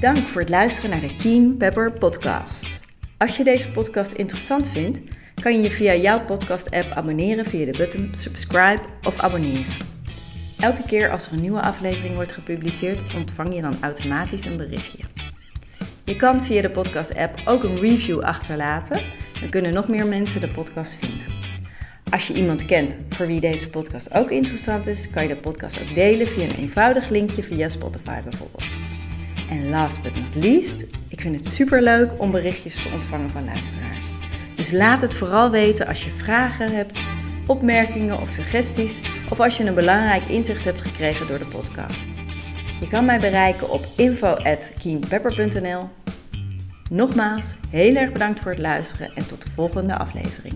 Dank voor het luisteren naar de Keen Pepper podcast. Als je deze podcast interessant vindt, kan je je via jouw podcast-app abonneren via de button subscribe of abonneren. Elke keer als er een nieuwe aflevering wordt gepubliceerd, ontvang je dan automatisch een berichtje. Je kan via de podcast-app ook een review achterlaten, dan kunnen nog meer mensen de podcast vinden. Als je iemand kent voor wie deze podcast ook interessant is, kan je de podcast ook delen via een eenvoudig linkje via Spotify bijvoorbeeld. En last but not least, ik vind het super leuk om berichtjes te ontvangen van luisteraars. Dus laat het vooral weten als je vragen hebt, opmerkingen of suggesties, of als je een belangrijk inzicht hebt gekregen door de podcast. Je kan mij bereiken op info.keenpepper.nl. Nogmaals, heel erg bedankt voor het luisteren en tot de volgende aflevering.